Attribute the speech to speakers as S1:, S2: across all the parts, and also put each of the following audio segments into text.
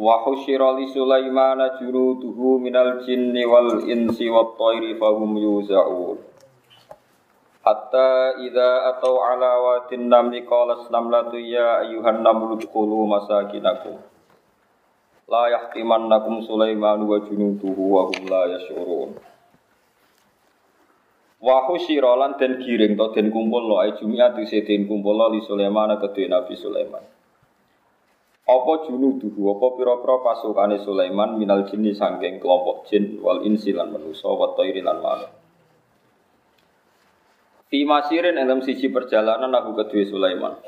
S1: Wa husyira li Sulaimana junuduhu minal jinni wal insi wat thairi fahum yuza'un. Hatta idza atau ala watin namli qala namlatu ya ayyuhan namlu dkhulu masakinakum. La yahtimannakum Sulaiman wa junuduhu wa hum la yash'urun. Wa husyira lan den giring to den kumpul lo ai jumiat den kumpul li Sulaiman kedue Nabi Sulaiman. Apa junuduhu apa pira-pira pasukane Sulaiman minal jinni sangking kelompok jin wal insi lan manusa wa thairi lan manuk. Fi masirin dalam sisi perjalanan aku kedua Sulaiman.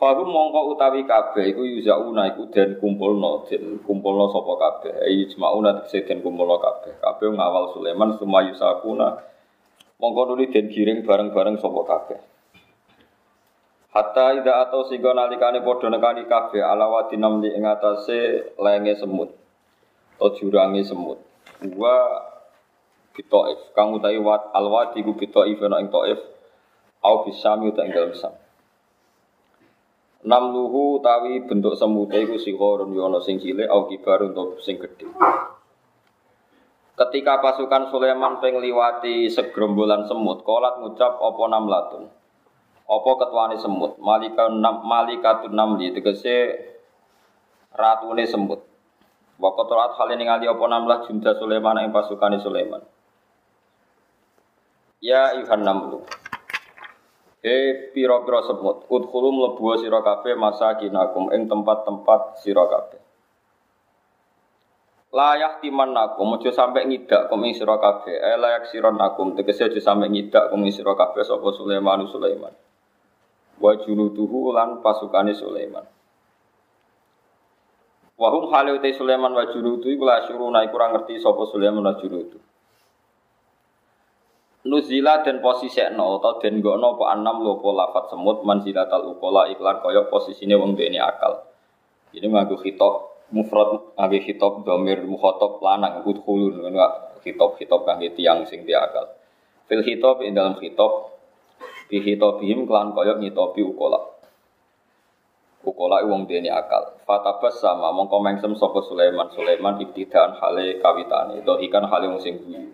S1: Fahum mongko utawi kabeh iku yuzauna iku den kumpulno den kumpulno sapa kabeh. Ayi jemauna tegese den kumpulno kabeh. Kabeh ngawal Sulaiman sumayu sakuna mongko nuli den giring bareng-bareng sapa kabeh. Hatta ida atau sehingga nalikane podo nekani kabeh ala wadi namli ing atase lenge semut atau jurangi semut. Wa bitoif kang utawi wat alwadi ku bitoif ana ing toif au bisami uta ing dalem sam. Namluhu utawi bentuk semute iku sihorun yono sing cilik au kibar untuk sing gedhe. Ketika pasukan Sulaiman pengliwati segerombolan semut, kolat ngucap opo namlatun. Apa ketuane semut? Malika malikatun namli tegese ratune semut. Wa qatarat hal ini ngali apa namlah junda Sulaiman ing pasukane Sulaiman. Ya ayuhan namlu. He pira-pira semut, udkhulu mlebu sira kabeh masakinakum ing tempat-tempat sira kabeh. layak timan nakum ojo sampe ngidak kum ing sira kabeh eh layak siron nakum tegese ojo sampe ngidak kum ing sira kabeh sapa Sulaiman Sulaiman wa junuduhu lan pasukane Sulaiman. Wa hum hale utai Sulaiman wa junudu iku la syuruna iku ora ngerti sapa Sulaiman wa junudu. Nuzila dan posisi no atau den gono apa anam lo apa lafat semut manzilatal ukola iklan koyok posisine wong duweni akal. Ini nganggo khitab mufrad nganggo khitab domir mukhatab lanang udkhulun ngono khitab khitab kangge tiyang sing dia akal. Fil khitab ing dalam khitab bihim kelan koyok ngitopi ukola. Ukola wong dene akal. Fatabas sama mongko mengsem sapa Sulaiman Sulaiman ibtidaan hale kawitane dohikan hale wong sing guyu.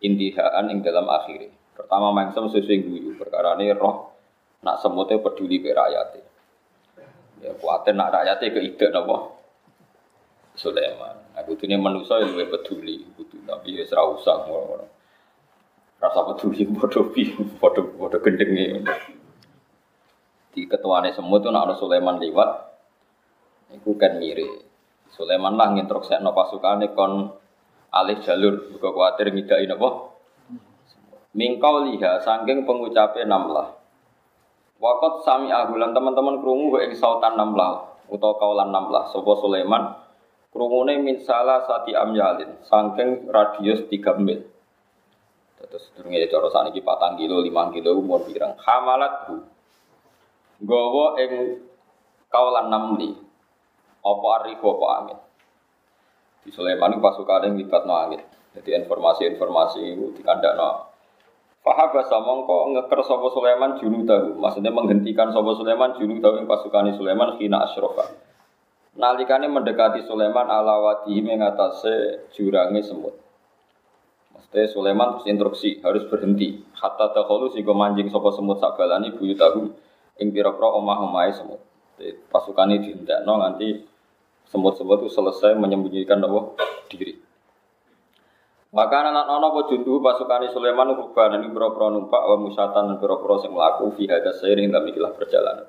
S1: Intihaan ing dalam akhir. Pertama mengsem sesuai guyu perkara ini roh nak semutnya peduli ke rakyatnya. Ya kuatir nak rakyatnya ke ide napa Sulaiman. Aku ini manusia yang lebih peduli, tapi ya serah usah rasa peduli bodoh pi bodoh bodoh gendeng ini di ketuane semut tuh nak Sulaiman lewat itu kan mire Sulaiman lah no pasukane kon alih jalur. Buka khawatir ngidai apa mingkau liha sangking pengucapnya namlah. Wakot sami agulan teman-teman kerungu ing sautan namlah utawa kaulan namlah. Sopo Sulaiman? Krungune min salah sati amyalin sangking radius 3 mil Terus durunge cara saniki patang kilo, lima kilo umur pirang. Hamalat bu. Gowo ing kaulan namli. Apa ariku apa angin. Di Sulaiman itu pasukan yang libat no angin. Jadi informasi-informasi itu dikandakno. Fahabah kok ngeker sapa Sulaiman tahu. Maksudnya menghentikan sapa Sulaiman tahu yang pasukan Sulaiman hina asrofa. Nalikane mendekati Sulaiman ala wadihi mengatasi jurangi semut. Maksudnya Sulaiman terus instruksi harus berhenti. Hatta dahulu si manjing sopo semut sabalani buyu tahu ing pira-pira omah-omahe semut. Pasukan ini no nanti semut-semut itu selesai menyembunyikan Allah diri. Maka anak nono po jundu pasukan Sulaiman rubah ini pira-pira numpak wa musyatan dan pira-pira sing mlaku fi seiring dalam ikilah perjalanan.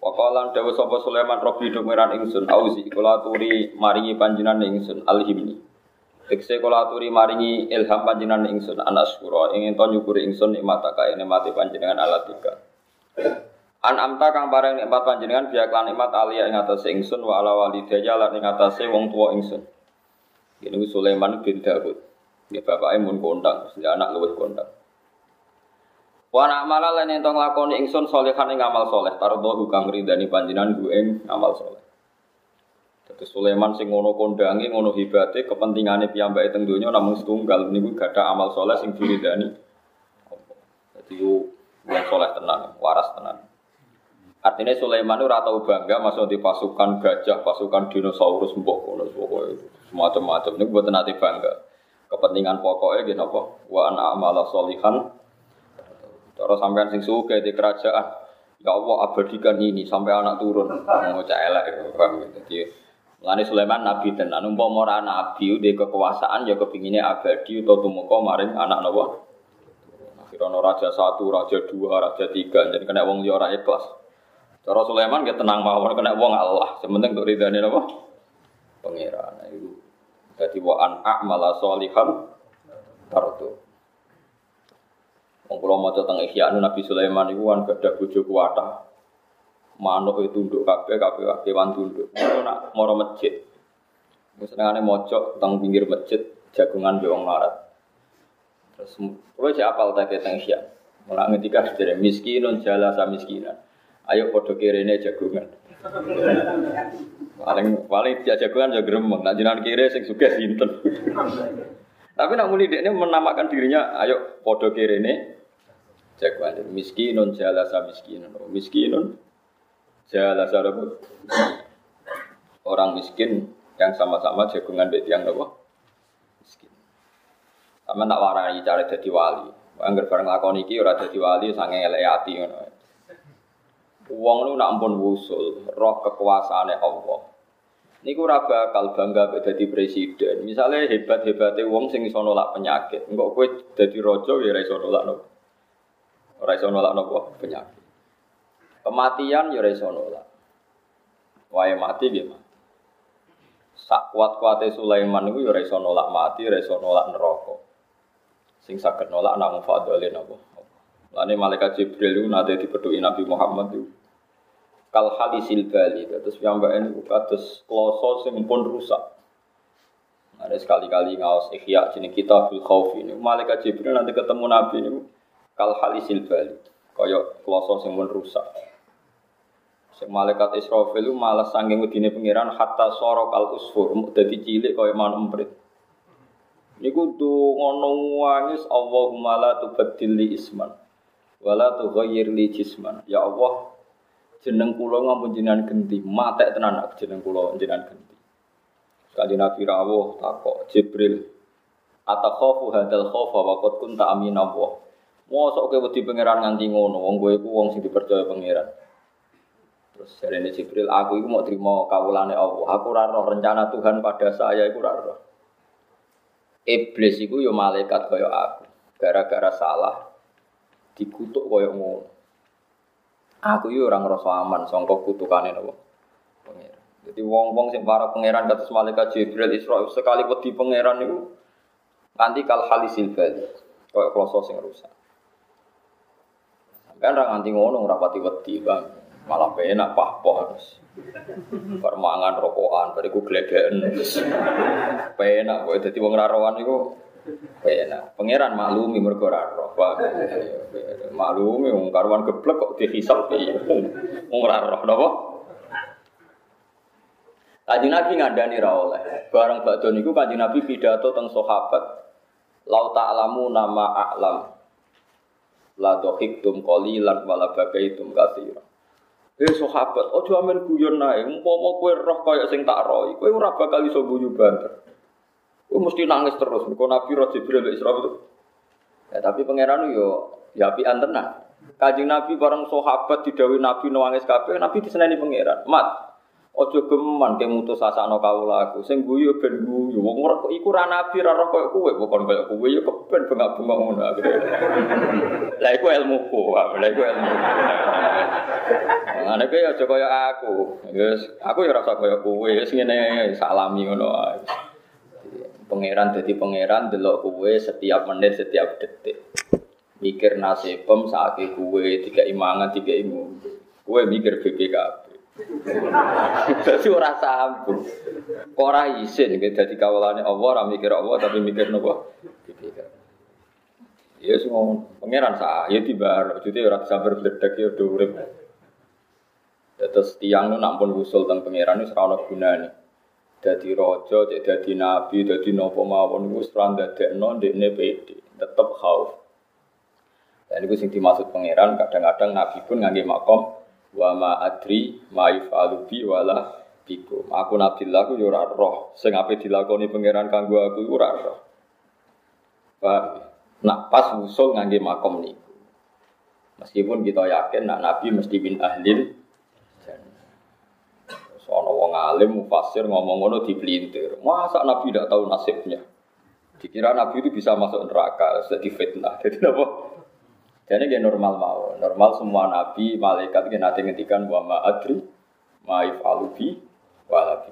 S1: Wakalan dawa sapa Sulaiman Robi dumiran ingsun auzi kula turi maringi panjinan ingsun alhimni. Tekse kula aturi maringi ilham panjenengan ingsun ingin to nyukuri ingsun nikmat kaya nikmati panjenengan ala tiga. An amta kang pareng nikmat panjenengan biak lan nikmat alia ing atas ingsun wa ala walidayya lan ing atase wong tuwa ingsun. Ini Sulaiman bin Daud. Ya bapake mun kondang, si anak luwih kondang. Wa amala lan ento nglakoni ingsun salihan ing amal saleh, tardo kang ridani panjenengan ku ing amal saleh. Dadi Sulaiman sing ngono kondangi, ngono hibate, kepentingane piyambake teng donya namung setunggal niku gadah amal saleh sing diridani. Dadi yo wong saleh tenan, waras tenan. Artinya Sulaiman itu tahu bangga masuk di pasukan gajah, pasukan dinosaurus, mbok kono semacam-macam. Ini buat nanti bangga. Kepentingan pokoknya gini apa? Wa ana amala solihan. Terus sampean sing suka di kerajaan. Ya Allah abadikan ini sampai anak turun. Mau elek Jadi Lani Sulaiman nabi tenan umpama ora nabi di kekuasaan ya kepinginnya abadi atau tumeka maring anak nawa. Akhirnya raja satu, raja dua, raja tiga, jadi kena wong liya ora ikhlas. Cara Sulaiman kita tenang mawon kena wong Allah. Sementing untuk ridhani apa? Pangeran. Nah, itu. Jadi wa an a'mala sholihan tartu. Wong kula maca teng Ihya Nabi Sulaiman iku kan gadah bojo kuwata. Manuk itu tunduk kabeh kabeh kewan tunduk. Ngono nak moro masjid. Senengane maca teng pinggir masjid jagungan wong larat. Terus kula cek apal ta teng Ihya. Mulane ngendika miskin miskinun jala sa miskinan. Ayo podo kirene jagungan. Paling paling dia jagungan ya gremeng. Nak jenengan kire sing sugih sinten. Tapi nak muni ini menamakan dirinya, ayo podo kirene jagungan. Miskinun jalasa miskinun. Miskinun jalasa rabu. Orang miskin yang sama-sama jagungan beti yang apa? Miskin. Sama tak warai cara jadi wali. Angger bareng lakon iki ora dadi wali sange elek ati ngono. Wong lu nak ampun wusul, roh kekuasaane Allah. Niku ora bakal bangga dadi presiden. Misalnya hebat-hebate wong sing iso nolak penyakit. Engko kowe dadi raja ya ora iso nolak nopo. Ora iso nolak nopo penyakit. Kematian ya ora iso nolak. Wae mati nggih mati. Sak kuat-kuate Sulaiman niku ya ora iso nolak mati, ora iso nolak neraka. Sing saged nolak namung fadhole napa. Lane malaikat Jibril itu nanti dipedui Nabi Muhammad itu kal halisil bali terus piyambak ini kados kloso sing pun rusak ada sekali-kali ngawas ikhya jenis kita bil khauf ini malaikat jibril nanti ketemu nabi ini kal halisil bali kaya kloso sing pun rusak sing malaikat Israfil itu malah sanging wedine pangeran hatta soro kal usfur dadi cilik kaya manuk emprit niku tuh ngono wangis Allahumma la tubaddil li isman wala tughayyir li jisman ya Allah jeneng kula ngampun jenengan genti, matek tenan aku jeneng kula jenengan genti. Sekali Nabi rawuh takok Jibril atakhafu hadal khaufa wa qad kunta amin Allah. Mosok kowe wedi pangeran nganti ngono, wong kowe iku wong sing dipercaya pangeran. Terus jarene Jibril, aku iku mau terima kawulane Allah. Aku ora roh rencana Tuhan pada saya iku ora roh. Iblis iku yo malaikat kaya aku. Gara-gara salah dikutuk kaya ngono. Aku yo orang ngrasa aman sangka kutukane napa? Jadi wong-wong sing para pangeran kados malaikat Jibril Isra sekali wedi pangeran niku nganti kal halisil bali. Kaya kloso sing rusak. Kan ra nganti ngono ora pati wedi, Bang. Malah penak pahpoh harus. Permangan rokokan, bariku gledeken. Penak kok dadi wong ra rowan iku Enak. Pangeran maklumi mergo ora roh. Maklumi wong karuan geblek kok dihisab piye. Wong ora roh napa? Kanjeng Nabi ngandani ra oleh. Bareng badhe niku Kanjeng Nabi pidato teng sahabat. Lau ta'lamu nama a'lam. La dohiktum qalilan wala bagaitum katsira. Eh sahabat, ojo amen guyon nae. Umpama kowe roh kaya sing tak roh, kowe ora bakal iso guyu banter. Gue mesti nangis terus. Mereka Nabi Roh Jibril Isra itu. Ya, tapi pangeran yo ya api tenan. Kajing Nabi bareng sahabat didawi Nabi nangis kabeh, Nabi diseneni pangeran. Mat, Ojo geman ke mutus asakno kawula aku. Sing guyu ben guyu. Wong ora iku ra nabi ra koyo kowe, bukan koyo kowe ya keben bengak-bengak ngono. Lah iku ilmuku, lah iku ilmu. Ngene kowe aja koyo aku. Wis aku ya rasa koyo kowe, wis ngene salami ngono ae. Pangeran jadi pangeran delok kue setiap menit, setiap detik. Mikir nasibem saat kue tiga imangan, tiga imu. Kowe mikir BPKB. Dadi ora sambung. Ora isin gitu dadi kawulane Allah ora mikir Allah tapi mikir nopo? Ya semua pangeran sah, ya tiba, jadi orang sabar berdek ya udah urip. Terus tiang nu nampun usul tentang pangeran ini serana gunane. Jadi rojo, jadi nabi, jadi nopo mawon itu serang non di pede, tetap khauf. Dan itu sing dimaksud pangeran, kadang-kadang nabi pun ngangge makom wa ma adri ma yufalu bi wala bikum. Aku nabi laku yo roh, sing ape dilakoni pangeran kanggo aku ora roh. Nak pas usul ngangge makom niku. Meskipun kita yakin nak Nabi mesti bin ahlil Soalnya wong alim mufasir ngomong ngono dipelintir. Masa Nabi tidak tahu nasibnya? Dikira Nabi itu bisa masuk neraka, sudah fitnah. Jadi apa? Jadi dia normal mau. Normal semua Nabi, malaikat yang nanti ngendikan wa ma adri, ma alubi, wa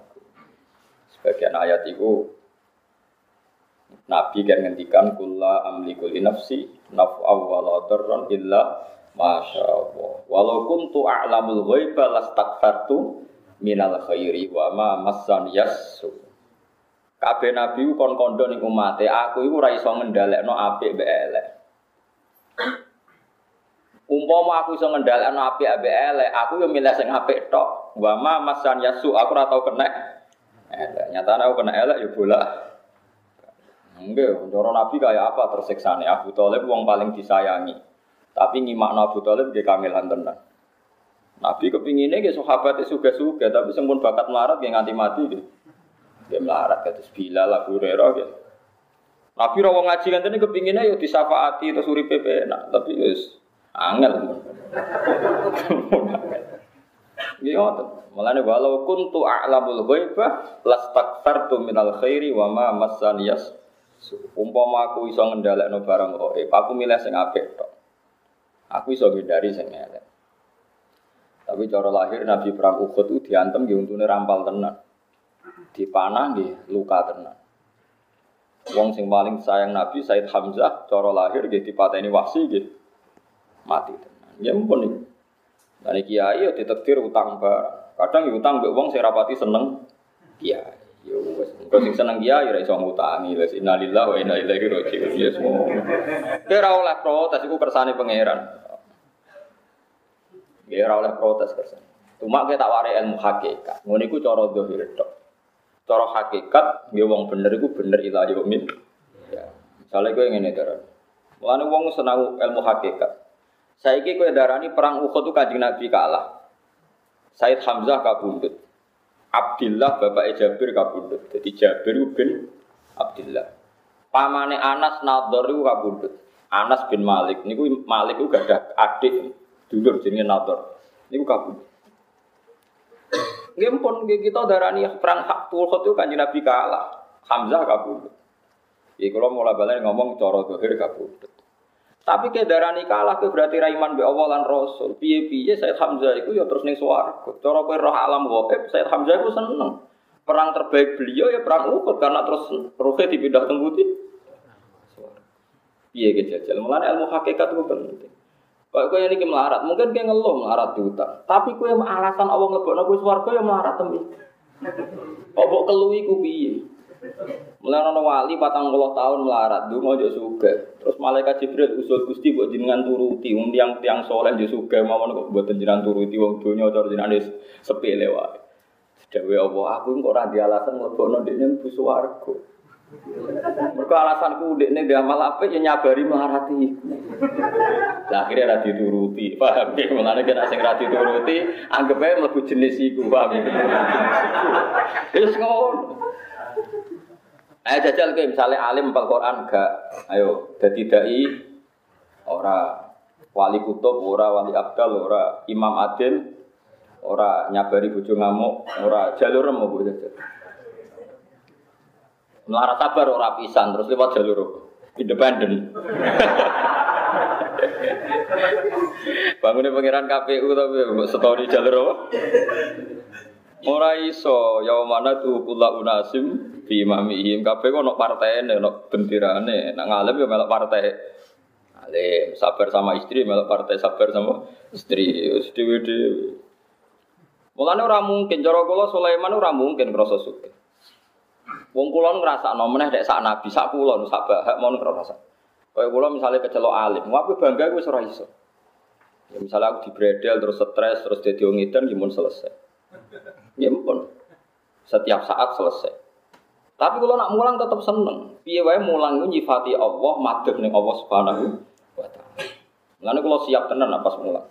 S1: Sebagian ayat itu Nabi kan ngendikan kula amliku li nafsi naf'a wa la darran illa masya Allah. Walau kuntu a'lamul ghaiba lastakfartu minal khairi wa ma massan yassu. Kabeh nabi kon kondo ning umate, aku iku ora iso ngendhalekno apik mbek elek. Umpama aku iso ngendhalekno apik mbek elek, aku yo milih sing apik tok. Wa ma massan yassu, aku ora tau kena elek. Nyatane aku kena elek yo bolak Enggak, cara Nabi kayak apa tersiksa nih Abu Talib wong paling disayangi. Tapi nyimak Abu Talib dia kamilan tenan. Nabi kepinginnya ke sahabatnya suga-suga, tapi sempun bakat melarat dia nganti mati dia. Dia melarat kata Bilal Abu Hurairah gitu. Nabi rawang ngaji kan tadi kepinginnya yuk disafaati atau suri PP nah, tapi yus angel. Gitu. Mulane walau kuntu a'lamul ghaibah lastakfartu minal khairi wa ma massaniyas Umpama aku iso ngendhalekno barang gaib, aku milih sing apik tok. Aku iso ngindari sing elek. Tapi cara lahir Nabi perang Uhud itu diantem nggih untune rampal tenan. Dipanah nggih luka tenan. Wong sing paling sayang Nabi Said Hamzah cara lahir nggih dipateni wasi nggih mati tenan. Ya mumpun iki. Dan kiai ya ditektir utang barang. Kadang ya utang mbek wong sing rapati seneng kiai. Yo wis, engko sing seneng kiai ora iso ngutangi. Wis innalillahi wa inna ilaihi raji'un. Ya semua. Ora oleh protes iku kersane pangeran. Ya ora oleh protes kersane. Cuma kita tak wari ilmu hakikat. Ngono iku cara zahir tok. Cara hakikat nggih wong bener iku bener ila yaumin. Ya. Misalnya kowe ngene daran. Mulane wong senang ilmu hakikat. Saiki kowe darani perang Uhud itu Kanjeng Nabi kalah. Said Hamzah kabundut. Abdillah bapak Jabir kabundut. Jadi Jabir bin Abdillah. Pamane Anas Nador itu. Anas bin Malik. Niku Malik itu gak ada adik dulur jenenge Nador. Niku kabundut. Nggih pun kita darani perang Uhud itu kan Nabi kalah. Hamzah kabundut. Iki kalau mulai balik ngomong cara dohir kabundut. Tapi ke darani kalah ke berarti raiman be Allah lan Rasul. Piye-piye Said Hamzah itu ya terus ning swarga. Cara kowe roh alam gaib Said Hamzah itu seneng. Perang terbaik beliau ya perang Uhud karena terus rohnya dipindah teng putih. Piye ke jajal. Ilmu hakikat itu penting. Kok kowe ini melarat, mungkin kayak ngeluh melarat di hutan. Tapi kowe alasan Allah ngebokno kowe swarga ya melarat tembi. Kok mbok keluwi ku piye? Mulai ono wali patang puluh tahun melarat, dulu mau suga. Terus malaikat Jibril usul gusti buat jenengan turuti, um tiang tiang soleh jadi suga, mau kok buat jenengan turuti, wong dunia cara jenengan sepele wae. Dewe Allah, aku kok ora di alasan mlebokno dekne mlebu swarga. Mergo alasanku dekne dia malah apa ya nyabari melarati. Lah akhirnya ora paham ya? Mulane kena sing ora dituruti, anggap ae mlebu jenis iku, paham ya? Terus ngono. Ayo jajal ke misalnya alim Al Quran gak, ayo jadi dai ora. Wali kutub, ora. Wali abdal, ora. Imam adil, ora. Nyabari bojo ngamuk, ora. Jalur remo bu jajal. Melara sabar ora pisan terus lewat jalur independen. Bangunnya pangeran KPU tapi setahun di jalur apa? Ora iso ya mana tuh kula unasim di imamihim kabeh ono partene ono bentirane nak ngalem ya melok partai Alim, sabar sama istri, malah partai sabar sama istri, dewi dewi. Mulane ora mungkin cara kula Sulaiman ora mungkin krasa sugih. Wong kula ngrasakno meneh dek sak nabi, sak kula sak bahak mau ngrasa. Kaya kula misalnya kecelok alim, ngapain bangga wis ora iso. Ya misalnya aku dibredel terus stres terus jadi wong edan gimana selesai. Ya pun. Setiap saat selesai. Tapi kalau nak mulang tetap seneng. Piye wae mulang itu nyifati Allah, madhep ning Allah Subhanahu wa taala. Kalau siap tenan pas mulang.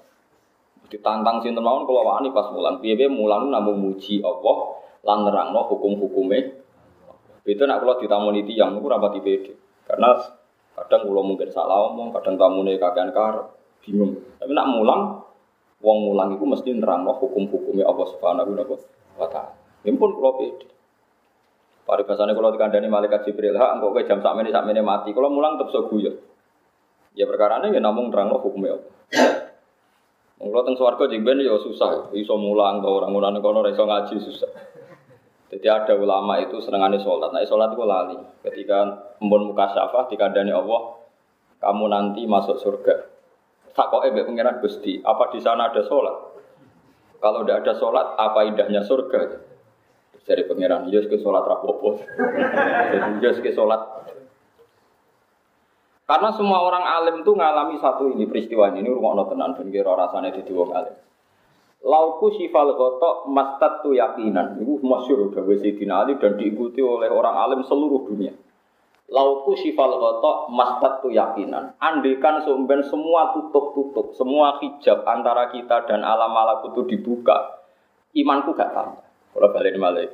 S1: Ditantang sinten mawon kula wani pas mulang. Piye wae mulang namung muji Allah lan nerangno hukum-hukume. Itu nak kula ditamoni tiyang niku rapati pede. Karena kadang kula mungkin salah omong, kadang tamune kakean karep bingung. Tapi nak mulang, wong mulang itu mesti nerangno hukum-hukumnya Allah Subhanahu wa taala. Ini pun kalau pede. Pada bahasanya kalau dikandani malaikat Jibril, hak engkau ke jam saat ini mati. Kalau mulang tetap seguyo. Ya perkara ini ya namun nerangno hukumnya Allah. Kalau teng swarga jengben ya susah, iso mulang ke orang orang kono iso ngaji susah. Jadi ada ulama itu senengannya sholat. Nah sholat itu lali. Ketika embun muka syafah dikandani Allah, kamu nanti masuk surga tak kok ebe pengiran Gusti, apa di sana ada sholat? Kalau tidak ada sholat, apa indahnya surga? Dari pengiran, yes ke sholat rapopo. Yes ke sholat. Karena semua orang alim itu ngalami satu ini peristiwa ini, rumah tenan, ben kira rasanya di wong alim. Lauku sifal gotok mastat tu yakinan. Itu masyur udah Sayyidina Ali dan diikuti oleh orang alim seluruh dunia. Lauku sifal kotok mastat tu yakinan. Andikan sumben semua tutup-tutup, semua hijab antara kita dan alam malakut itu dibuka, imanku gak tambah. Kalau balik malah.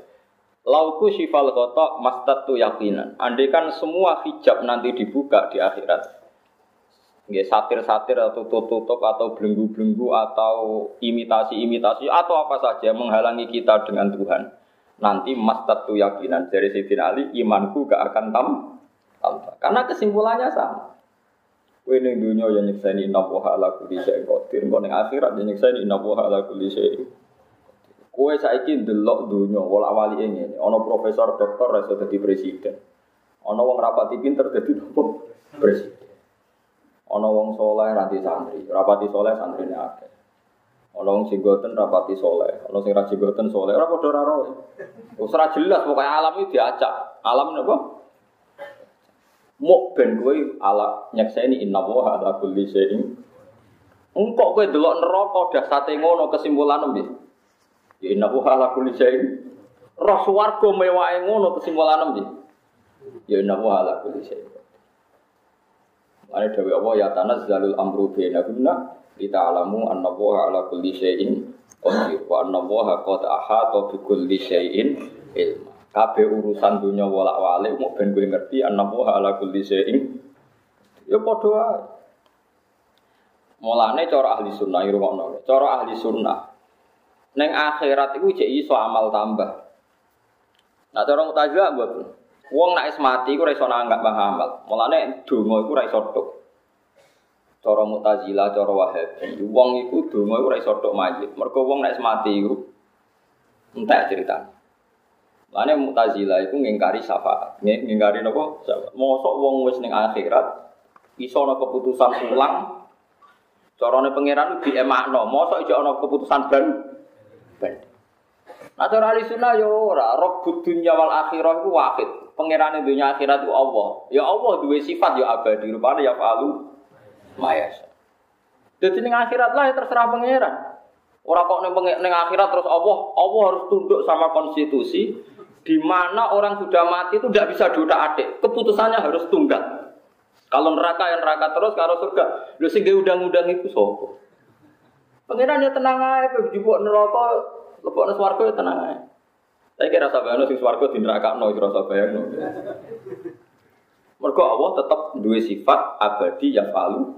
S1: Lauku sifal kotok mastat tu yakinan. Andikan semua hijab nanti dibuka di akhirat. Nggih satir-satir atau tutup-tutup atau belenggu-belenggu atau imitasi-imitasi atau apa saja menghalangi kita dengan Tuhan. Nanti mastat tu yakinan dari Sayyidina Ali imanku gak akan tambah tambah. Karena kesimpulannya sama. Kue ning dunia yang nyekseni inna woha ala kulli syai'in qadir. Kau ning akhirat yang nyekseni inna woha ala kulli syai'in Kue saiki ndelok dunia wala wali ini. Ono profesor doktor rasa jadi presiden. Ono wong rapati pinter jadi nopo presiden. Ono wong soleh nanti santri. Rapati soleh santri ini akeh. Ono wong jenggoten rapati soleh. Ono sing ra jenggoten soleh. Ora padha. Wis jelas pokoknya alam itu diacak. Alam napa? Mok ben kowe ala nyekseni inna wa ala kulli syai'in. Engkok kowe delok neraka dasate ngono kesimpulan piye? Ya inna wa ala kulli syai'in. Roh swarga mewahe ngono kesimpulan piye? Ya inna wa ala kulli syai'in. Mane dewe Allah ya tanazzalul amru bainahunna kita alamu anna wa ala kulli syai'in wa anna wa qad bi kulli ilma. Kabeh urusan dunia walak walik mau ben gue ngerti anak wa ala kulli syai'in. Ya padha wae. Mulane cara ahli sunnah irungokno. Cara ahli sunnah neng akhirat iku jek iso amal tambah. Nah cara mutazilah mboten. Wong nek mati iku ora iso nanggap amal. Mulane donga iku ora iso tok. Cara mutazilah, cara wahabi, wong iku donga iku ora iso tok mayit. Mergo wong nek mati iku entek ceritanya. Lane Mu'tazilah itu ngingkari syafaat. Ngingkari? Syafaat. Mosok wong wis ning akhirat iso ana keputusan ulang carane pangeran di emakno. Mosok ijo ana keputusan ban ban. Nah cara ahli sunnah ya ora, robbud dunya wal akhirah iku wahid. Pangerane dunya akhirat itu Allah. Ya Allah duwe sifat ya abadi, rupane ya falu mayas. Jadi ning akhirat lah ya terserah pangeran. Ora kok ning akhirat terus Allah, Allah harus tunduk sama konstitusi, di mana orang sudah mati itu tidak bisa diotak adik. Keputusannya harus tunggal. Kalau neraka yang neraka terus, kalau surga, lu sing undang-undang itu sopo. Pengiran ya tenang aja, jupuk neraka, lebok swarga ya tenang aja. Saya kira rasa bayang sing swarga di neraka no, rasa bayang Mereka Allah tetap dua sifat abadi yang palu.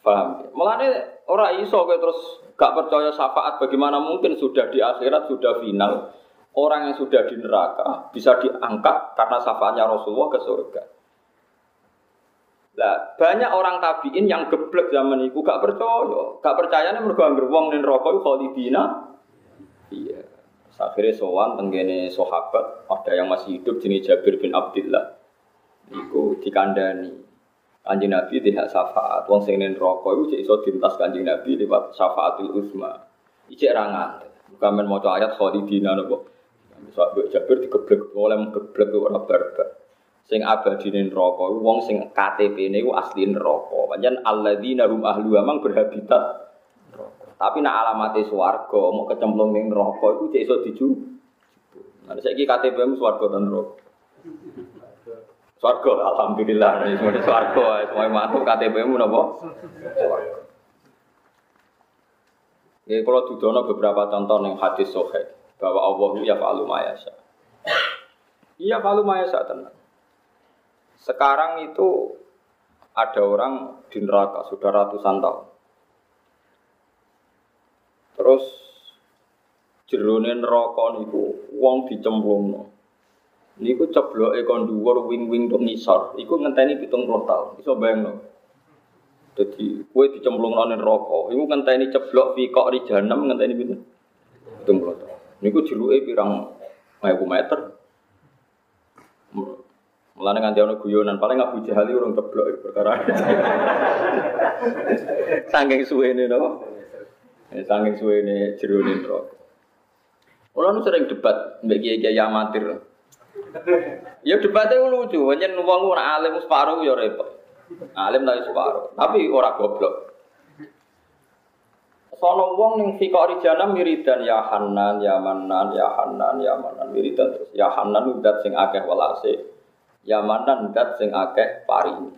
S1: Paham? Mulane orang iso terus Gak percaya syafaat bagaimana mungkin sudah di akhirat sudah final orang yang sudah di neraka bisa diangkat karena syafaatnya Rasulullah ke surga. Lah banyak orang tabiin yang geblek zaman itu gak percaya, gak percaya nih mereka angger wong ning neraka khalidina. Iya. Akhirnya sowan tenggene sahabat ada yang masih hidup jenis Jabir bin Abdullah. Iku dikandani. Kanjeng Nabi tidak syafaat. Wong sing ning neraka iku iso dintas Kanjeng Nabi lewat syafaatul uzma. Ijek ra ngantek. Bukan men maca ayat khalidina napa. Bisa mbok Jabir digeblek oleh geblek ora barbar. Sing abadi ning neraka iku wong sing KTP-ne iku asli neraka. Pancen alladzina hum ahlu amang berhabitat. Tapi nak alamate swarga mau kecemplung ning neraka iku iso diju. Nah, saiki KTP-mu swarga dan neraka. Swarga, alhamdulillah. Ini semua di swarga, semua masuk KTP-mu napa? Ya, kalau dudono beberapa contoh yang hadis sohe bahwa Allah ya falu mayasa. Iya falu mayasa tenang. Sekarang itu ada orang di neraka sudah ratusan tahun. Terus jerone neraka niku wong dicemplungno. Niku cebloke kon dhuwur wing-wing tok ngisor. Iku ngenteni 70 tahun. Iso bayangno. Jadi kue dicemplungno ning neraka. Iku ngenteni ceblok fi kok ri jahanam ngenteni pinten? 70 tahun. Niku jeruke pirang 1000 meter. Mulane nganti ana guyonan, paling Abu Jahal urung ceblok perkara. Saking suwene no. Saking suwene jerone neraka. Kalau nu sering debat mbek kiai-kiai amatir. Ya debatnya lucu, hanya wong ora alim separuh ya repot. Alim tapi separuh, tapi ora goblok. Sono wong ning fikori jana miridan ya Hanan, ya Manan, ya Hanan, ya Manan miridan terus. Ya Hanan udat sing akeh welase. Ya Manan sing akeh paring.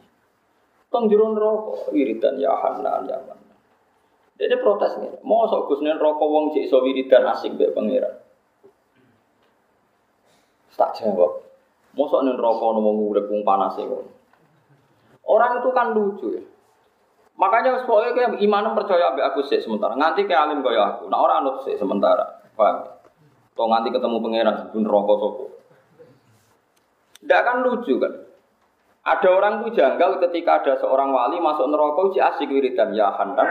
S1: Tong jero neraka wiridan ya Hanan, ya Manan. Dia protes nih, mau sok Gus neraka wong cek iso wiridan asik mbek pangeran. Tak jawab. Mosok ning neraka ono wong urip panas e Orang itu kan lucu ya. Makanya pokoknya kayak iman percaya ambek aku sih sementara. Nganti kayak alim kaya aku. Nah orang anut sih sementara. Paham? Tuh nganti ketemu pangeran sebelum rokok sopo. Tidak kan lucu kan? Ada orang tuh janggal ketika ada seorang wali masuk neraka uji asik wiridan ya handan.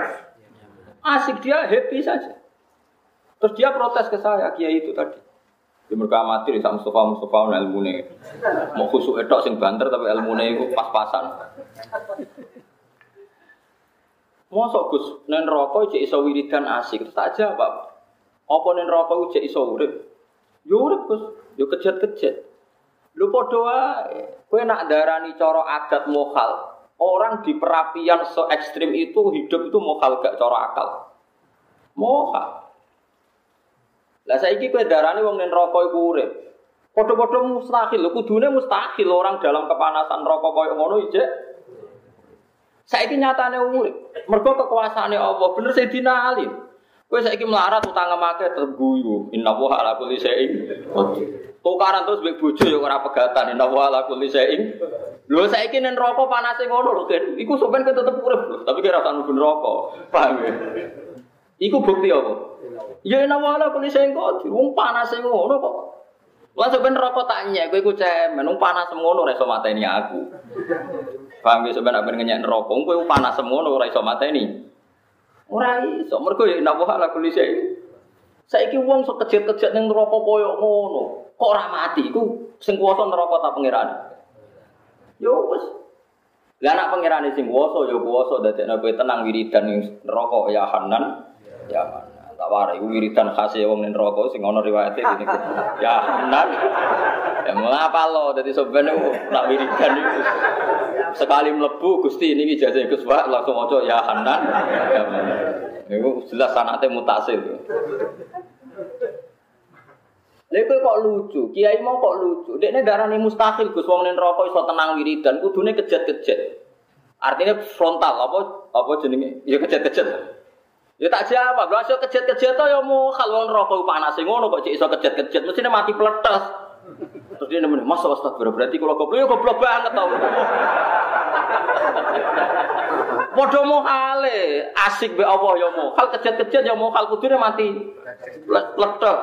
S1: Asik dia happy saja. Terus dia protes ke saya, kiai itu tadi. Di mereka amatir, sama Mustafa Mustafa ilmu nih. Mau khusuk etok sing banter tapi ilmu nih itu pas-pasan. Mosok Gus, nen rokok cek iso wiridan asik, tak aja Pak. Apa nen rokok cek iso urip? Yo urip Gus, yo kejet-kejet. Lu wae. Kowe nak darani cara adat mokal. Orang di perapian se ekstrim itu hidup itu mokal gak cara akal. Mokal. Lah saiki kowe darane wong neraka iku urip. Padha-padha mustahil, kudune mustahil orang dalam kepanasan rokok koyo ngono ijek. Saiki nyatane urip. Mergo kekuasaane Allah, bener Sayyidina Ali. Kowe saiki melarat utang make terguyu. Inna wa ala kulli syai'in. Tukaran terus mbek bojo ya ora pegatan. Inna wa ala kulli syai'in. Lho saiki ning neraka panase ngono lho. Iku sampean tetep urip, tapi kira usah neraka. Paham ya? Iku bukti apa? Ya ina wala kuli sengko, wong panas ngono kok. Lah sampeyan rokok tak nyek, kowe iku cemen, wong panas ngono ora iso mateni aku. Paham ya sampeyan ben ngenyek neraka, kowe panas ngono ora iso mateni. Ora iso, mergo ya ina wala kuli sengko. Saiki wong sok kejet-kejet ning neraka koyo ngono, kok ora mati iku sing kuwasa neraka ta pangeran. Yo wis. Lah anak pangeran sing kuwasa ya kuwasa dadekno kowe tenang wiridan ning neraka ya Hanan ya Hanan tak warai wiridan khas ya wong ning neraka sing ana riwayate ini. Ya benar. Ya mengapa lo dadi sampean nak wiridan itu sekali mlebu Gusti niki jajah Gus Pak langsung maca ya Hanan. Ya. Niku jelas sanate mutasil. Lha kok lucu, kiai mau kok lucu. Dekne darani mustahil Gus wong ning neraka iso tenang wiridan, kudune kejet-kejet. Artinya frontal apa apa jenenge? Ya kejet-kejet. Ya tak jawab, lha iso kejet-kejet ya mau kalau neraka panas ngono kok cek iso kejet-kejet, mesti mati peletes. Terus dia nemen, "Mas astagfirullah, berarti kalau goblok ya goblok banget tau." Padha mohale, asik be Allah ya mau. Hal kejet-kejet ya mau hal kudune mati peletes.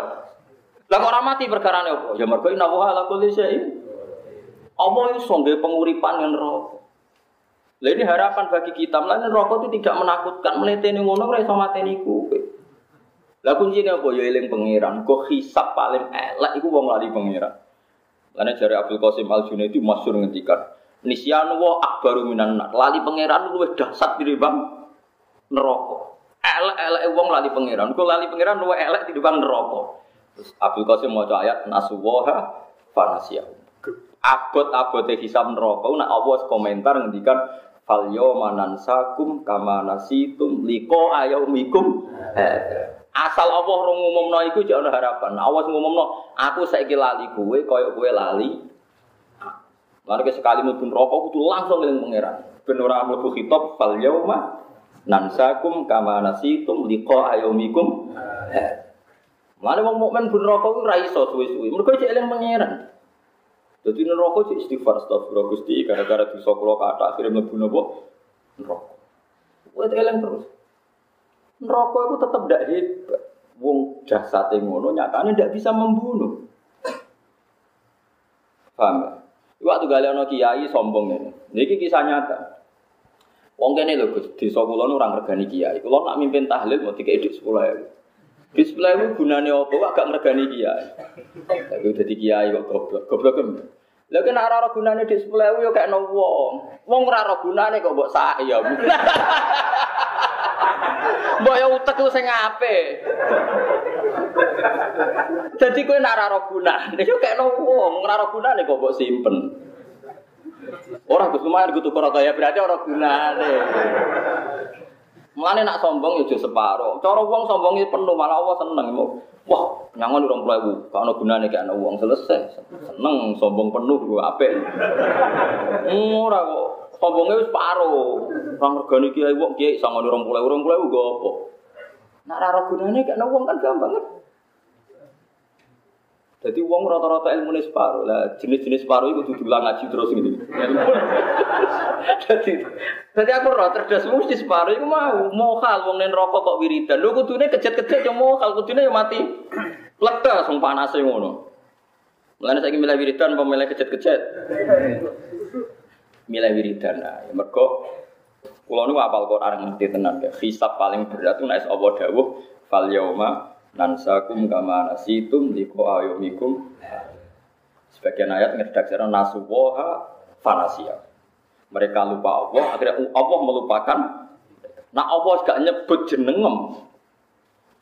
S1: Lah kok ora mati perkarane apa? Ya mergo inna wa ala kulli syai'in. Allah iso nggih penguripan yang neraka. Lah ini harapan bagi kita. Mulane rokok itu tidak menakutkan. Meleteni ngono ora iso mateni kowe. Lah kuncine apa ya eling pangeran. Kok hisap paling elek iku wong lali pangeran. Karena jari Abdul Qasim Al Junaidi masyhur ngendikan, Nisyanu wa akbaru minan nar. Lali pangeran luwih dahsyat tinimbang neraka. Elek-elek wong lali pangeran. Kok lali pangeran luwih elek tinimbang neraka. Terus Abdul Qasim maca ayat nasuwaha fanasiyahu. Abot-abote hisab neraka nak Allah komentar ngendikan fal yawma nansakum kama nasitum liqa ayaumikum. Asal Allah rong ngumumno iku jek ana harapan. Awas ngumumno aku saiki lali kowe kaya kowe lali. Ke sekali mlebu neraka kudu langsung eling pangeran. Ben ora mlebu khitab fal yawma nansakum kama nasitum liqa ayaumikum. Mulane wong mukmin ben neraka ku ora iso suwe-suwe. Mergo cek eling pangeran. Dadi neraka cek istighfar astagfirullah Gusti gara-gara dosa kula kata akhirnya mlebu napa? Neraka. Kowe eling terus. Neraka itu tetap tidak hebat. Wong jasate ngono nyatane tidak bisa membunuh. Paham? Waktu gale ana kiai sombong ini. Niki kisah nyata. Wong kene lho Gus, desa kula nu ora ngregani kiai. Kula nak mimpin tahlil mau dikek dik 10.000. Display itu gunane apa? Agak mergani kiai. Tapi udah di kiai kok goblok. Goblok kan? Lha kena ora ora gunane display yo kayak no wong. Wong ora ora gunane kok mbok saya. Mbok yo utek ku sing apik. Dadi kowe nek ora ora yo kayak no wong, ora ora gunane kok mbok simpen. Orang Gus lumayan gue tuker ya berarti orang gunane. Mulane nak sombong ya separo. Cara wong sombongnya penuh malah Allah seneng. Wah, nyangon urung puluh Gak ono gunane gak ono wong selesai. Seneng sombong penuh gue apik. Ora kok. Sombongnya wis paro. Orang regane kiai wong kiai sangon urung puluh urung puluh gue apa? Nak ora gunane gak ono wong kan gampang kan. Jadi uang rata-rata ilmu ini separuh lah. Jenis-jenis separuh itu tuh ngaji terus ini. jadi, jadi aku rata cerdas mesti separuh itu mau mau hal uang nen rokok kok wiridan. Lu kudune kejet-kejet yang mau hal kudune yang mati. Plekta sung panas ngono. Mulane saya milih wiridan apa milih kejet-kejet? Milih wiridan. Nah, ya mergo kula nu apal Quran ngerti tenan ya. Hisab paling berat itu nek Allah dawuh fal yauma nansakum kama nasitum liko ayomikum. Sebagian ayat ngedaksaran nasuwoha fanasia. Mereka lupa Allah akhirnya Allah melupakan. Nah Allah gak nyebut jenengem.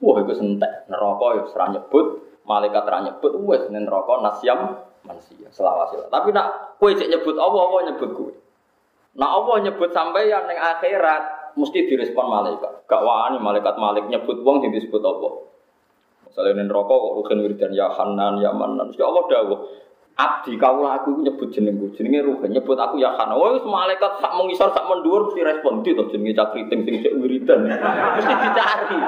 S1: Wah itu sentek. Neraka ya serah nyebut. Malaikat serah nyebut. Wes neraka nasyam manusia. Selawasila. Tapi nak kue cek nyebut Allah Allah nyebut kue. Nah Allah nyebut sampai yang akhirat mesti direspon malaikat. Gak wani malaikat malik nyebut wong yang disebut Allah Misalnya ini rokok kok rugen wiridan ya Hanan ya Manan. Ya Allah dawuh. Abdi kaulah aku nyebut jenengku, jenenge rugen nyebut aku ya Hanan. Oh, malaikat sak mengisor sak mendur mesti respon itu jenenge cakriting sing cek wiridan. Mesti dicari.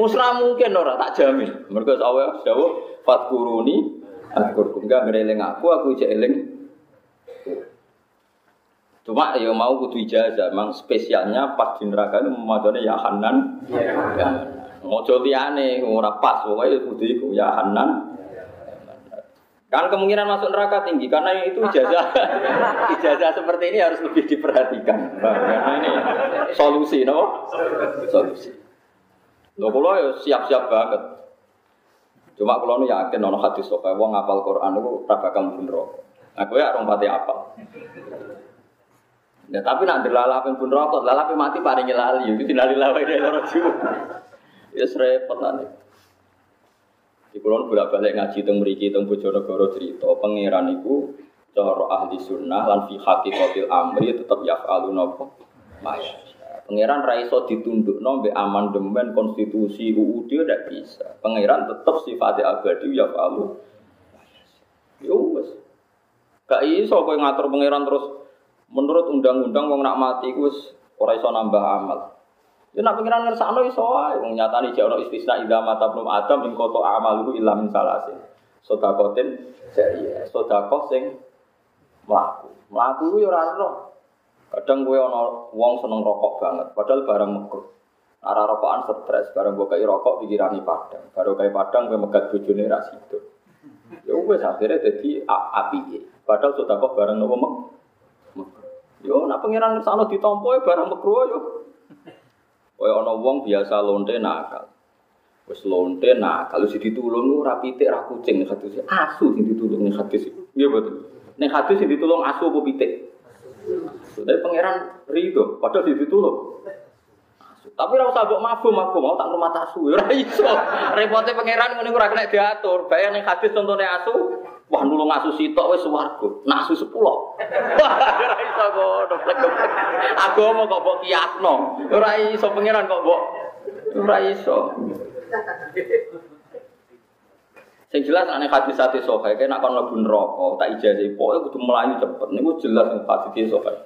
S1: Usra mungkin ora tak jamin. Mergo Allah dawuh fatkuruni Aku enggak ngereling aku, aku cek eling Cuma ya mau kudu ijazah, memang spesialnya pas di neraka itu memacanya ya Hanan. Ya. Mojo liyane ora pas pokoke kudu iku ya Hanan. Kan kemungkinan masuk neraka tinggi karena itu ijazah ijazah seperti ini harus lebih diperhatikan. Karena ini solusi, no? Solusi. Lo kalau ya siap-siap banget. Cuma kalau nu yakin nono hadis sokai wong ngapal Quran itu ora kamu bener. Aku ya orang pati apa. Ya tapi nak dilalapin pun rokok, lalapin mati paling lali, itu tidak dilalapin dari orang Ya repot nanti. Di kulon bolak balik ngaji teng mriki teng Bojonegoro cerita pangeran iku cara ahli sunnah lan fi haqiqatil amri tetep yaf'alu napa maya. Pangeran ra iso ditundukno mbek amandemen konstitusi UUD ndak bisa. Pangeran tetep sifatnya abadi yaf'alu. Ya wis. Gak iso kowe ngatur pangeran terus menurut undang-undang wong nak mati ku wis iso nambah amal. Ya nak pengiran ngersakno iso wae wong nyatani jek ono istisna ida mata belum adam ing koto amaluhu illa min salasin. Sedakotin jariah, sedekah sing mlaku. Mlaku ku ya ora ono. Kadang kowe ana wong seneng rokok banget, padahal barang mekruh. Arah rokokan stres, barang gue kayak rokok pikirani padang, baru kayak padang gue megat bojone ra sido. Ya wes akhirnya jadi api. Padahal sudah kok barang nopo mek. Yo nak pengiran sana ditompo barang mekruh yo. Kaya ana wong biasa lonte nakal. Wis lonte nakal wis ditulung ora pitik ra kucing hadis asu sing ditulung hadis. Nggih betul. Ning hadis sing ditulung asu apa pitik? Tapi pangeran rido, padahal ditulung. Tapi ora usah mbok mabuk mabuk mau tak rumah tasu ora iso. Repote pangeran ngene ora kena diatur. Bayang ning hadis contone asu, wah nulung asu sitok wis swarga. Nasu 10. Wah ora iso ngono plek-plek. Agama kok mbok kiasno. Ora iso pangeran kok mbok ora iso. Sing jelas ane hadis hati sokai, kayak nak kon lebu neraka, tak ijazah pokoke kudu melayu cepet. Niku jelas ning hadis sokai.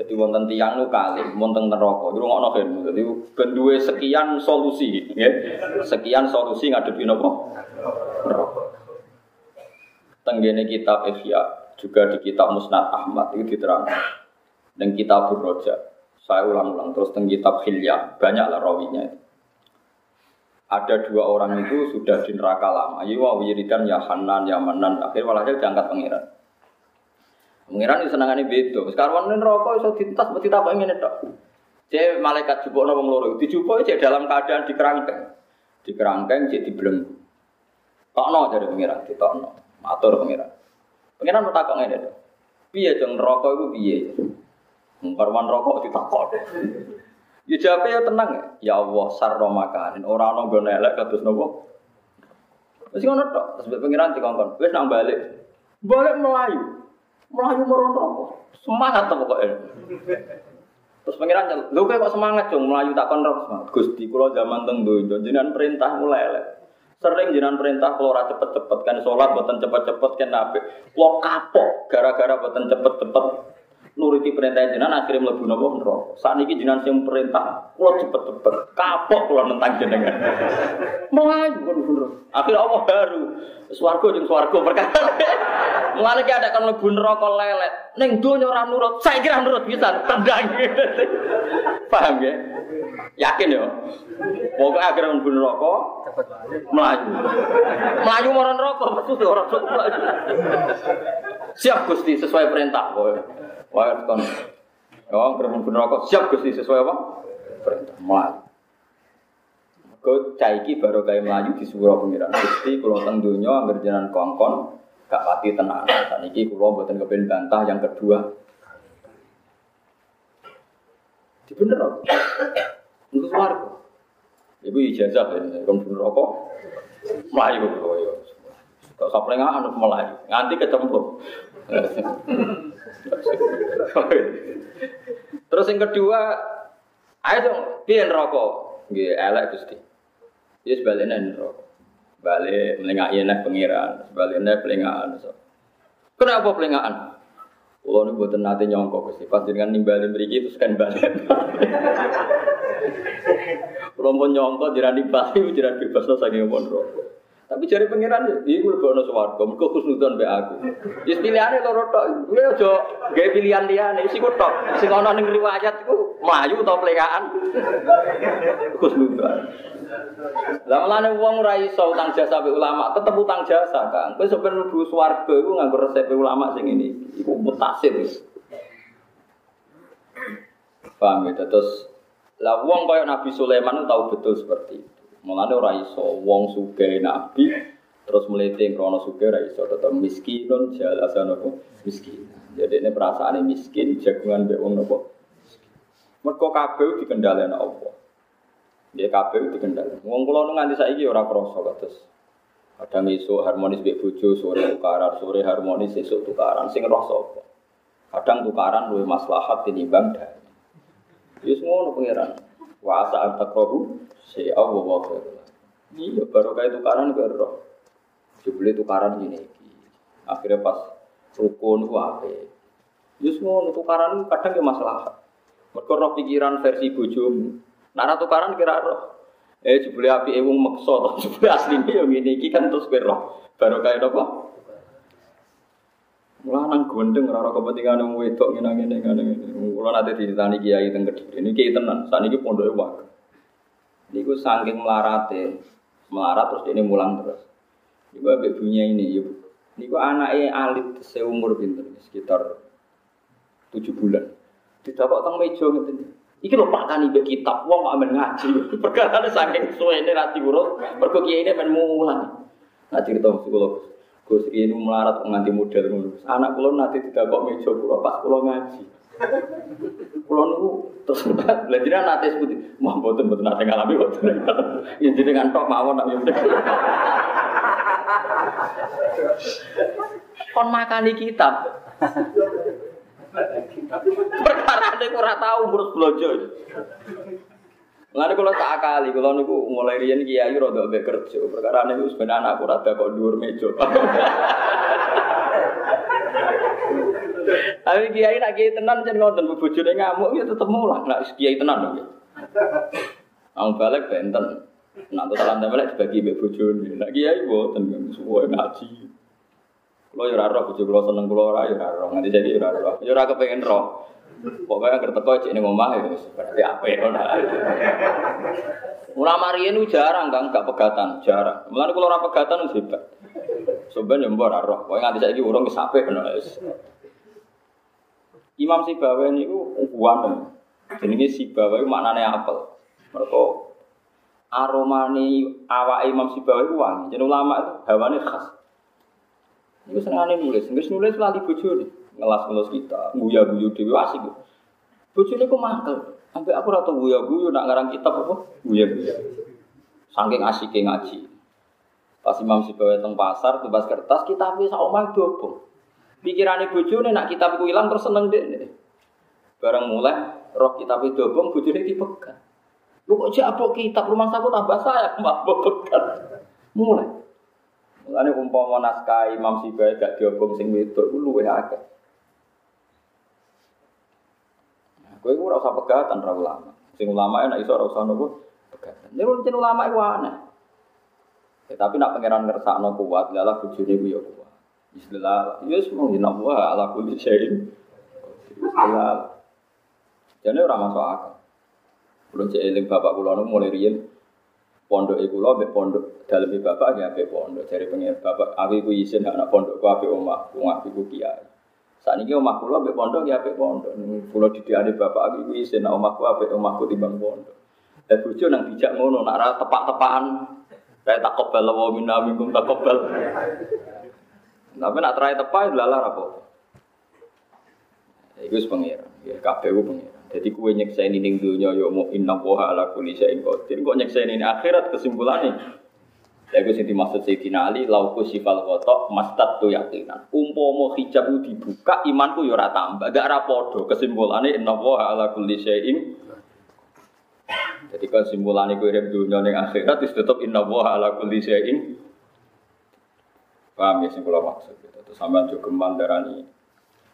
S1: Jadi wonten tiang nu kali, wonten neraka. Iku ngono kan. Jadi ben sekian solusi, ya. Sekian solusi ngadepi napa? Neraka. Tenggene kitab Ihya juga di kitab Musnad Ahmad itu diterangkan. Dan kitab Roja. Saya ulang-ulang terus teng kitab Hilya, banyaklah rawinya itu. Ada dua orang itu sudah di neraka lama. Iya, wiridan ya Hanan, ya Manan. Akhirnya walhasil diangkat pangeran. Pengiran itu senangannya beda. Sekarang ini rokok iso ditas, mesti tak ingin itu. Jadi malaikat jubuk nopo ngeloro, dijubuk cek dalam keadaan di kerangkeng, di kerangkeng cek. Tokno dari pengiran, di tokno, matur pengiran. Pengiran mau takok ini dong. Piye jeng rokok itu piye? Karwan rokok ditakok. Ya jawabnya ya tenang ya. Ya Allah sarro makanin. Orang orang gue nelek kados nopo. Terus ngono tok. Pengiran dikongkon. Wes nang balik. Balik Melayu. Melayu meron rokok. Semangat tuh pokoknya. Terus pengiran nyel, lu kok semangat dong Melayu tak kon rokok. Gusti kula zaman teng donya jenengan perintah mulai elek. Sering jenengan perintah kalau ora cepet-cepet kan sholat boten cepet-cepet kan nabi. Lo kapok gara-gara boten cepet-cepet nuruti perintah jenengan akhirnya mlebu napa neraka. Sakniki jenengan sing perintah kula cepet-cepet kapok kula nentang jenengan. Melayu kan bener. Akhirnya Allah baru swarga jeung swarga perkara. Mulane ki ada kan mlebu neraka lelet. Ning donya ora nurut, saya kira nurut bisa tendang. Paham ya? Yakin ya? Pokoknya akhirnya mlebu neraka melayu. Melayu marang neraka maksud orang melayu. Siap Gusti sesuai perintah pokoknya. Wah, kon. Kerumunan bener kok siap Gusti sesuai apa? Perintah. Melayu. Kau caiki baru kayak melayu di surau pengiran Gusti kalau teng dunia anggar jalan kongkon gak pati tenang. Dan ini kalau buatan kepen bantah yang kedua. Di bener kok. Untuk warga. Ibu ijazah ya, kon bener kok. Melayu kok ya. Kok saplengan anu melayu. Nganti kecemplung. Terus yang kedua, ayo dong, pian rokok, Nggih, elek Gusti. Ya sebaliknya rokok. Balik melengak nek pengiran, sebaliknya pelengahan. Kenapa pelengahan? Kalau ini buatan nanti nyongkok Gusti, pas dengan nimbalin beri terus kan balik. Kalau mau nyongkok, jiran nimbali, jiran bebas, saking pun rokok. Tapi jari pangeran iki kuwi lebih swarga, mergo khusnudzon mbek aku. Ya pilihane loro tok. Kuwi aja gawe pilihan liyane, sing tok. Sing ana ning riwayat iku mlayu utawa plekaan. Khusnudzon. Lah mulane wong ora iso utang jasa be ulama, tetep utang jasa, Kang. Kowe sampe mlebu swarga iku nganggo resep ulama sing ini. Iku mutasir. Paham ya? Terus lah wong kaya Nabi Sulaiman tahu betul seperti itu. Mulane ora iso wong sugih nabi terus melete krono sugih ora iso tetep miskinun jalasan apa miskin. Jadi ini perasaan miskin jagungan mbek wong napa. Mergo kabeh dikendhaleni Allah. Ya kabeh dikendhaleni. Wong kula nganti saiki ora krasa kados Kadang isu harmonis mbek bojo, sore tukaran, sore harmonis esuk tukaran. Sing roh sapa? Kadang tukaran luwih maslahat tinimbang dani. Wis ngono pangeran. Wa asa antakrohu Si Allah wa Iya, baru kayak tukaran ke roh. Jubli tukaran gini. Akhirnya pas rukun itu apa? Ya semua tukaran kadang ya masalah. Mereka roh pikiran versi bojomu. Nara tukaran kira roh. Eh jubli api ewung makso toh jubli aslinya yang ini kan terus ke roh. Baru kayak apa? Mulanang gondeng ora kepentingan wong wedok ngene-ngene ngene. Kula nate ditani kiai teng Kediri. Ini kiai tenan. Saniki pondoke wae. Niku saking melarate, melarat terus ini mulang terus. Niku abek bunyi ini, yuk. Niku anaknya alit seumur pinter, sekitar tujuh bulan. Didapat teng meja ngeten. Iki lho Pak Tani mbek kitab wong kok amen ngaji. Perkara saking suwene ra diurut, mergo kiai ini men mulang. Nah cerita psikolog. Gus ini melarat nganti model ngono. Anak kula nanti tidak kok meja kula pas kula ngaji. Kula niku terus lha jenengan nate seputi. Mah mboten mboten nate ngalami mboten. Ya jenengan tok mawon nak yo. Kon makani kitab. Perkara nek ora tau ngurus blojo. Mulane kula tak akali, kula niku mulai riyen kiai rada mbek kerja. Perkara niku sebenarnya anakku rada kok dhuwur meja. Tapi kiai nak kiai tenan jan ngoten bojone ngamuk ya tetep mulang nak kiai tenan lho. Ang balik benten. Nak totalan balik dibagi mbek bojone. Nak kiai mboten suwe ngaji. Kulo yo ora roh bojo kulo seneng kulo ora yo ora roh. Nganti saiki yo ora roh. Yo ora kepengin roh. Pokoknya agar teko cek ning omah ya berarti apik ngono. Ulama riyen jarang kan gak pegatan, jarang. Mulane kula ora pegatan wis hebat. Mbok ora roh. Pokoke nganti saiki urung apik ngono Imam Sibawa niku uwan. Jenenge Sibawa iku maknane apel. Mergo aromane awake Imam Sibawa iku wangi. Jeneng ulama itu hawane khas. Iku senengane nulis, wis nulis lali bojone, ngelas-ngelas kita, guya-guyu dhewe asik. Bojone kok mangkel. Sampai aku ora tau guya-guyu nak ngarang kitab apa? Guya-guya. Saking asike ngaji. Pas Imam Sibawa teng pasar, tumbas kertas, kitab wis sak omah dobong. Pikirane bojone nak kitab iku ilang terus seneng deh. Barang mulai roh kitab itu dobong bojone dipegang. Lu kok jak kitab rumah saku tambah saya mbak pegang. Mulai. Mulane umpama naskah Imam Sibai gak diobong sing wedok iku luwih akeh. Nah, kowe ora usah pegatan ra ulama. Sing ulama nek iso ora usah nopo pegatan. Nek ulama iku aneh. Ya, tapi nak pangeran ngersakno kuat, lalah bojone ku ya kuat. Bismillah. Ya semua inna wa ala kulli syai'in. Bismillah. Jadi orang masuk akal. Belum cek eling bapak kula nu mulai riyen pondok iku lho mbek pondok dalem bapak ya mbek pondok dari pengen bapak aku iku isin anak pondok ku ape omah wong aku kiai. Saniki omah kula mbek pondok ya mbek pondok. Kula didikane bapak aku iku isin omahku ape omahku timbang pondok. Dan bojo nang dijak ngono nak ra tepak-tepakan kayak tak kebal wa minkum tak kebal. Tapi nak terakhir tepat lalar apa? Iku wis pengiran, ya kabeh ku. Jadi kue nyeksain ini dunia yo mau inna poha ala kulli qadir. Kok nyeksain ini akhirat kesimpulannya. Ya gue sing dimaksud Sayyidina Ali lauku sifal kotok mastat tu yakinan. Umpomo hijab dibuka imanku yo ora tambah. Gak ora padha kesimpulannya inna poha ala kulli syai'in jadi kesimpulannya gue hidup dunia yang akhirat tetap inna poha ala kulli syai'in Paham ya sing kula maksud. Terus sampean juga mandarani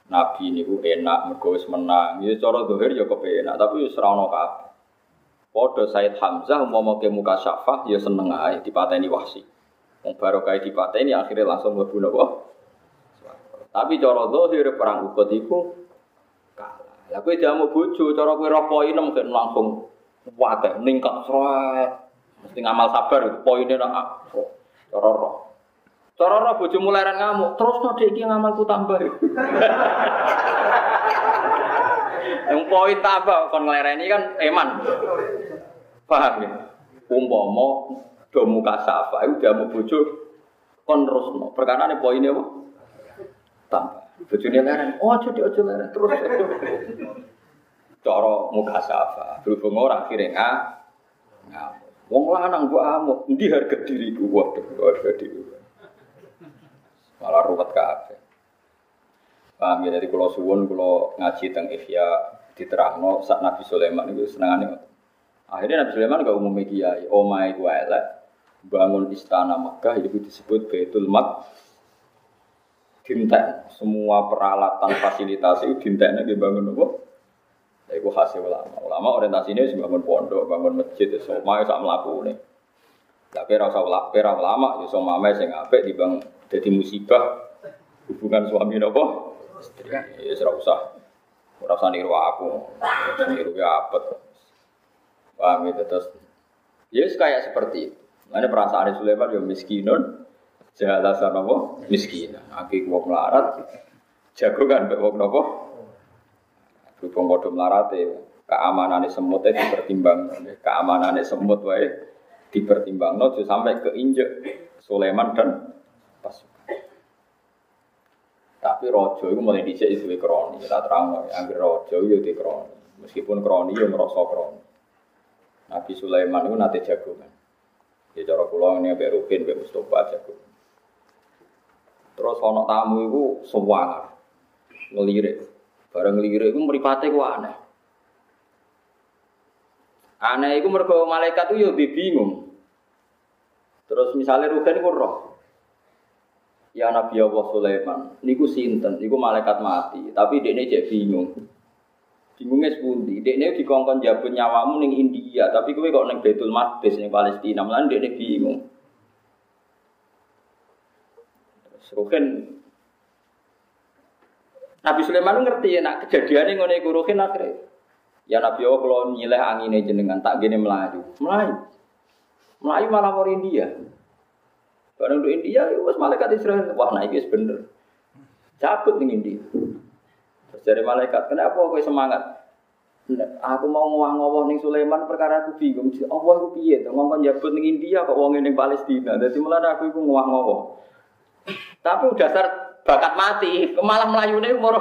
S1: Nabi ini ku enak, mergo wis menang. Ya cara dohir ya kepenak, tapi wis kabeh. Padha Said Hamzah umpama ke muka syafah ya seneng ae dipateni wahsi. Wong barokah dipateni akhirnya langsung mlebu napa? Tapi cara dohir perang Uhud iku kalah. Lah kowe jamu bojo, cara kowe ro poin mungkin langsung wae ningkat sret. Mesti ngamal sabar poinnya nak cara roh. Cara roh bojo muleran ngamuk, terus no iki ngamalku tambah. Yang poin tambah kon nglereni kan eman. Paham ya? Umpama do muka safa iku jamu bojo kon terusno. Perkara ne poinnya apa? Tambah. Bojone leren, oh aja dik aja leren terus. Cara muka safa, berhubung ora akhirnya ngamuk. Wong lanang mbok amuk, endi harga diriku? Waduh, harga diriku malah ruwet kabeh. Paham ya dari kulo suwun kulo ngaji teng Ihya diterangno sak Nabi Sulaiman itu senengane Akhirnya Nabi Sulaiman gak umum kiai, omai ku elek bangun istana Mekah itu disebut Baitul Mak dintek semua peralatan fasilitas itu dinteknya dibangun apa? Ya, itu hasil ulama. Ulama orientasinya sih bangun pondok, bangun masjid, semua itu sama melaku nih. Tapi rasa ulama, rasa ulama, ya semua sing apik dibangun jadi musibah hubungan suami nopo. Ya ora usah. Ora usah niru aku. Niru ya apa. Paham itu terus. Ya kayak seperti itu. Mana perasaan Sulaiman ya miskinun, jalasan nopo miskin. Aki wong melarat, jago kan mbek wong nopo. Berhubung padha melarate, keamanannya semut itu dipertimbang, keamanannya semut wae dipertimbang, no, sampai keinjek Sulaiman dan pasukan. Tapi rojo itu mulai dicek itu kroni. Kita terang, angger rojo itu di kroni. Meskipun kroni ya merasa kroni. Nabi Sulaiman itu nanti jagungan. Ya cara kula ini Mbak Rukin, Mbak Mustafa jagungan. Terus ono tamu itu sewangar. Ngelirik. Barang ngelirik itu meripate ku aneh. Aneh itu mereka malaikat itu ya bingung. Terus misalnya Rukin itu roh. Ya Nabi Allah Sulaiman, niku sinten, niku malaikat mati, tapi dia ini jadi bingung. Bingungnya sepundi, dia ini dikongkon jabut nyawamu ning India, tapi kowe kok neng Betul Maqdis ning Palestina, malah dia ini bingung. Ruhin Nabi Sulaiman ngerti ya, nak kejadian yang ngono Ruhin akhirnya. Ya Nabi Allah kalau nyileh anginnya jenengan tak gini melayu, melayu, melayu malah mau India. Barang untuk India, ya malaikat Israel, wah naik es bener. Cabut nih India. Dari malaikat, kenapa kau semangat? Aku mau ngowah-ngowah nih Sulaiman perkara aku bingung. Allah aku piye tuh ngomong jabut nih India kok wong ning Palestina. Jadi mulai aku itu ngowah-ngowah. Tapi udah dasar bakat mati, malah melayu nih umur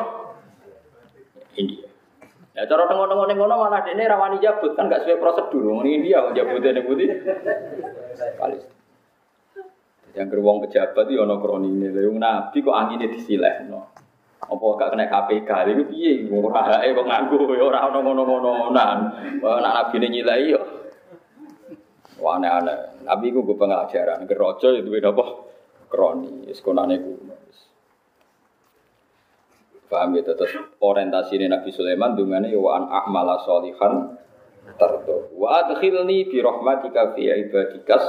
S1: India. Ya cara tengok-tengok ning ngono malah dene rawani jabut kan gak sesuai prosedur. Wong India jabutnya ning putih. Palestina. Yang geruang pejabat itu ono kronine. Lha nabi kok angine disilehno. Apa gak kena KPK iku piye? Ora hae kok nganggo ya ora ono ngono-ngononan. Wah nak nabi ne nyilai yo. Wah aneh-aneh. Nabi ku gue pengajaran. Gerojo itu beda apa? Kroni. Konane kuno. Paham ya terus orientasi Nabi Sulaiman dungane yo an a'mala sholihan tardo. Wa adkhilni bi rahmatika fi ibadikas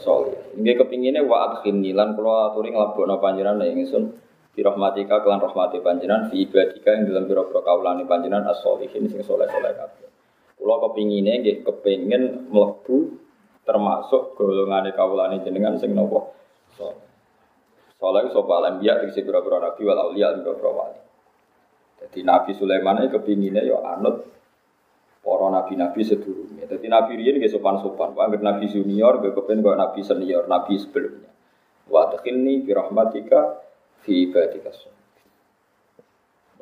S1: solih. Nggih kepingine wa adkhilni lan kula aturi nglebokno panjenengan ing ingsun bi rahmatika kelan rahmati panjenengan fi ibadika ing dalam pira-pira kawulane panjenengan as-solihin sing saleh-saleh kabeh. Kula kepingine nggih kepengin mlebu termasuk golongane kawulane jenengan sing napa soleh. Soleh sapa alambiya tegese pira-pira nabi wal pira-pira wali. Jadi Nabi Sulaiman ini kepinginnya ya anut para nabi-nabi sedurungnya. Jadi nabi riyen nggih sopan-sopan. Wah, nabi junior nggih kepen nabi senior, nabi sebelumnya. Wa takhilni bi rahmatika fi ibadika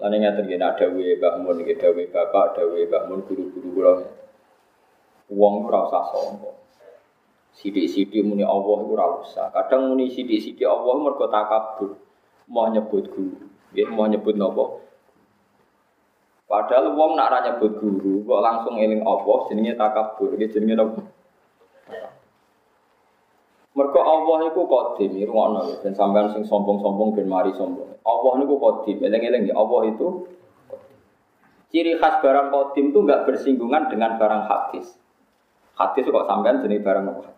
S1: Lan ngaten nggih ada we Mbah Mun nggih bapak, dawe Mbah Mun guru-guru kula. Wong ora usah sombong. Sidik-sidik muni Allah iku ora usah. Kadang muni sidik-sidik Allah mergo takabur. Mau nyebut guru. Nggih, mau nyebut napa? Padahal wong nak ra nyebut guru kok langsung eling Allah jenenge takabur, iki jenenge apa? Mergo Allah iku qadim, ngono ya, ben sampean sing sombong-sombong ben mari sombong. Allah niku qadim, eling-eling ya Allah itu Ciri khas barang qadim itu enggak bersinggungan dengan barang hadis. Hadis kok sampean jenis barang apa?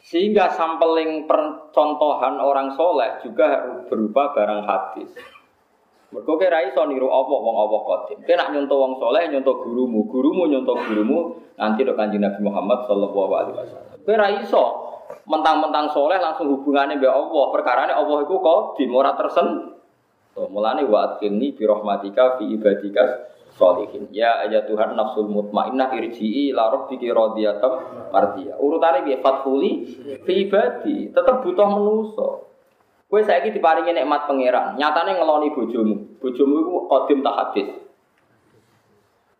S1: Sehingga sampling percontohan orang soleh juga berupa barang hadis. Mergo kira iso niru apa wong apa qadim. Kira nak nyontoh wong soleh nyontoh gurumu, gurumu nyontoh gurumu nanti do Kanjeng Nabi Muhammad sallallahu alaihi wasallam. Kira iso mentang-mentang soleh langsung hubungannya mbek Allah. Perkarane Allah iku qadim ora tersen. Tuh, mulane wa adkhilni bi rahmatika fi ibadika sholihin. Ya ayat Tuhan nafsul mutmainnah irji'i ila rabbiki radiyatan mardiyah. Urutane piye? Fathuli fi ibadi. Tetep butuh menuso. Kue saya diparingi nikmat pangeran, nyatane ngeloni bojomu. Bojomu itu kodim tak hadis.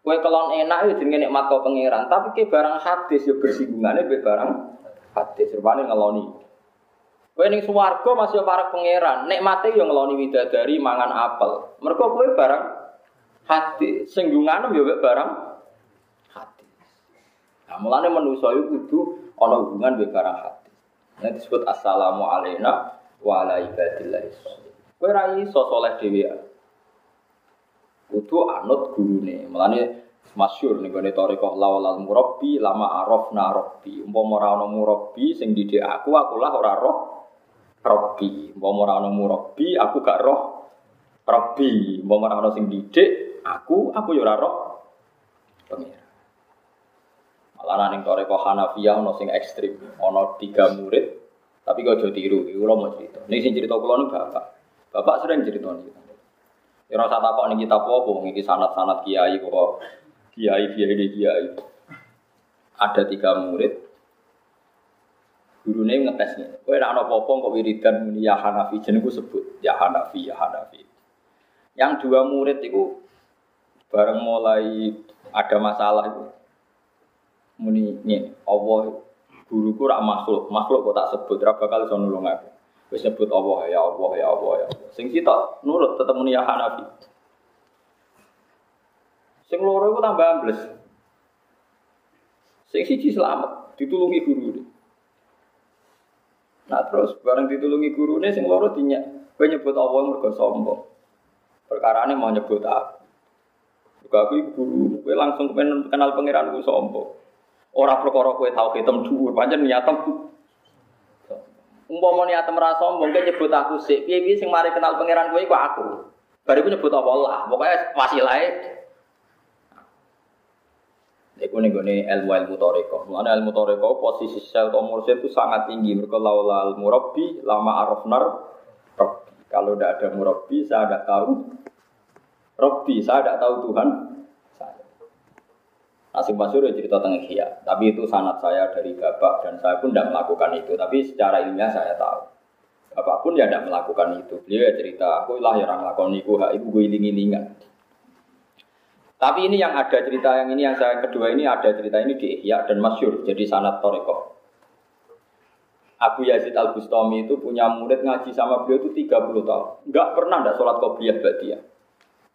S1: Kue kelon enak itu jenenge nikmat kau pangeran, tapi ke barang hadis ya bersinggungannya be barang hadis. Rupane ngeloni. Kue ning swarga masih para pangeran, nikmate yo ngeloni widadari mangan apel. Mergo kue barang hadis, singgungan yo barang hadis. Nah, mulane manusa iku kudu hubungan be barang hadis. Nah disebut assalamu alaikum wa ala ibadillah Kowe ra iso saleh dhewe. Kudu anut gurune. Mulane masyhur ning gone tarekah lawal murabbi lama arafna rabbi. Umpama ora ana murabbi sing didik aku, aku lah ora roh rabbi. Umpama ora ana murabbi, aku gak roh rabbi. Umpama ora ana sing didik aku, aku ya ora roh pengira. Malah ning tarekah Hanafiyah ana sing ekstrim, ana tiga murid tapi kau jadi tiru, itu mau cerita. Ini sih cerita kulo nih bapak. Bapak sering cerita nih. Ya rasa takut nih kita apa, ini sanat-sanat kiai kok kiai kiai di kiai. Ada tiga murid. Gurune ngetesnya. Kowe nek ana apa-apa kok wiridan muni ya Hanafi jenengku sebut ya Hanafi ya Hanafi. Yang dua murid itu bareng mulai ada masalah itu muni ini Allah guruku rak makhluk makhluk kok tak sebut ora bakal iso nulung aku wis nyebut Allah ya Allah ya Allah ya Allah sing kita nurut tetep muni ya Hanafi sing loro iku tambah ambles sing siji selamat ditulungi guru Nah terus bareng ditulungi gurune sing loro dinyak. Kowe nyebut Allah mergo sombong. Perkara ini mau nyebut aku. Juga aku guru, kowe langsung kenal pangeran ku sombong. Ora perkara kowe tau hitam dhuwur, pancen niatem. Umpama niatem ra sombong, kowe nyebut aku sik. Piye-piye sing mari kenal pangeran kowe iku aku. Bariku nyebut apa Allah. Pokoknya wasilahe Iku nih gue ilmu ilmu toriko. Mana ilmu toriko posisi sel komursi itu sangat tinggi. Mereka laula al murabi lama arafnar. Kalau tidak ada murabi, saya tidak tahu. Robbi, saya tidak tahu Tuhan. Saya. Nasib Masyur ya cerita tentang Ihya. Tapi itu sanat saya dari bapak dan saya pun tidak melakukan itu. Tapi secara ilmiah saya tahu. Bapak pun ya tidak melakukan itu. Beliau ya cerita, aku lah yang melakukan itu, ibu gue iling-ilingan. Tapi ini yang ada cerita yang ini yang saya kedua ini ada cerita ini di Ihya dan Masyur jadi sanat Toreko. Abu Yazid Al Bustami itu punya murid ngaji sama beliau itu 30 tahun. Enggak pernah enggak sholat qobliyah dia.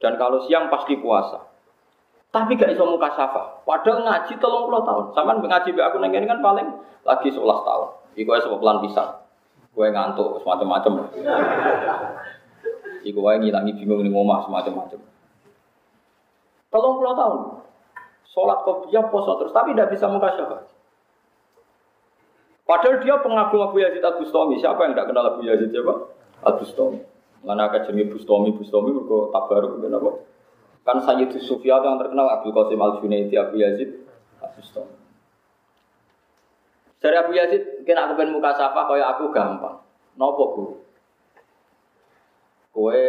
S1: Dan kalau siang pasti puasa. Tapi gak iso muka syafa. Padahal ngaji tolong puluh tahun. Sama ngaji aku nengin kan paling lagi 11 tahun. Iku es pelan pisang. Gue ngantuk semacam-macam. Iku gue ngilangi bingung nih ngomah semacam-macam. Tolong puluh tahun. Sholat kopiah, poso terus, tapi tidak bisa muka syafaat. Padahal dia pengagum Abu Yazid Al Bustami. Siapa yang tidak kenal Abu Yazid siapa? Al Bustami. Mana akan jenis Bustami, Bustami berko tabaruk apa? Kan Sayyid Sufyan yang terkenal Abdul Qasim Al Junaidi Abu Yazid Al Bustami. Dari Abu Yazid, kena aku muka syafaat kaya aku gampang. Nopo guru? Kue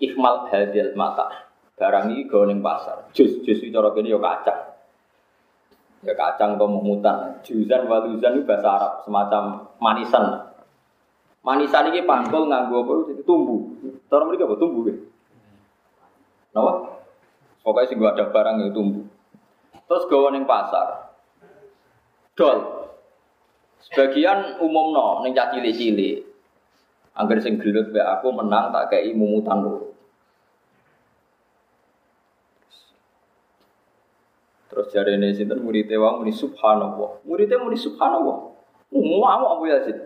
S1: ikhmal hadil mata. Barang ini gawe ning pasar. Jus jus itu cara kene ya kacang. Ya kacang atau mumutan. Juzan waluzan itu bahasa Arab semacam manisan. Manisan ini pangkul nganggo apa itu tumbuh. Cara mereka apa tumbuh ya? Napa? Pokoknya sih gua ada barang yang tumbuh. Terus gawe ning pasar. Dol. Sebagian umum no, ning cilik-cilik. Angger sing gelut aku menang tak kei mumutan lho. Terus jari ini sinten murid wong muni subhanallah. Muridnya muni subhanallah. Mau Abu Yazid.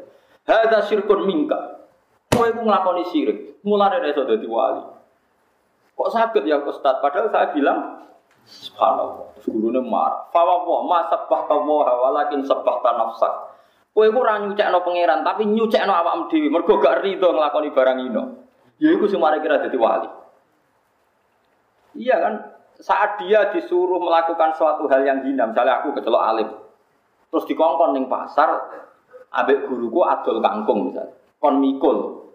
S1: Hada syirkun mingka. Kowe iku nglakoni syirik. Mulane iso dadi wali. Kok sakit ya Ustaz? Padahal saya bilang subhanallah. Terus gurune marah. Fa wa ma sabbahta wa walakin sabbahta nafsak. Kowe iku ora nyucekno pangeran tapi nyucekno awakmu dhewe. Mergo gak rido nglakoni barang ino. Ya sing mari kira wali. Iya kan? Saat dia disuruh melakukan suatu hal yang hina, misalnya aku kecelok alim, terus dikongkon ning pasar, abek guruku adol kangkung misalnya, kon mikul.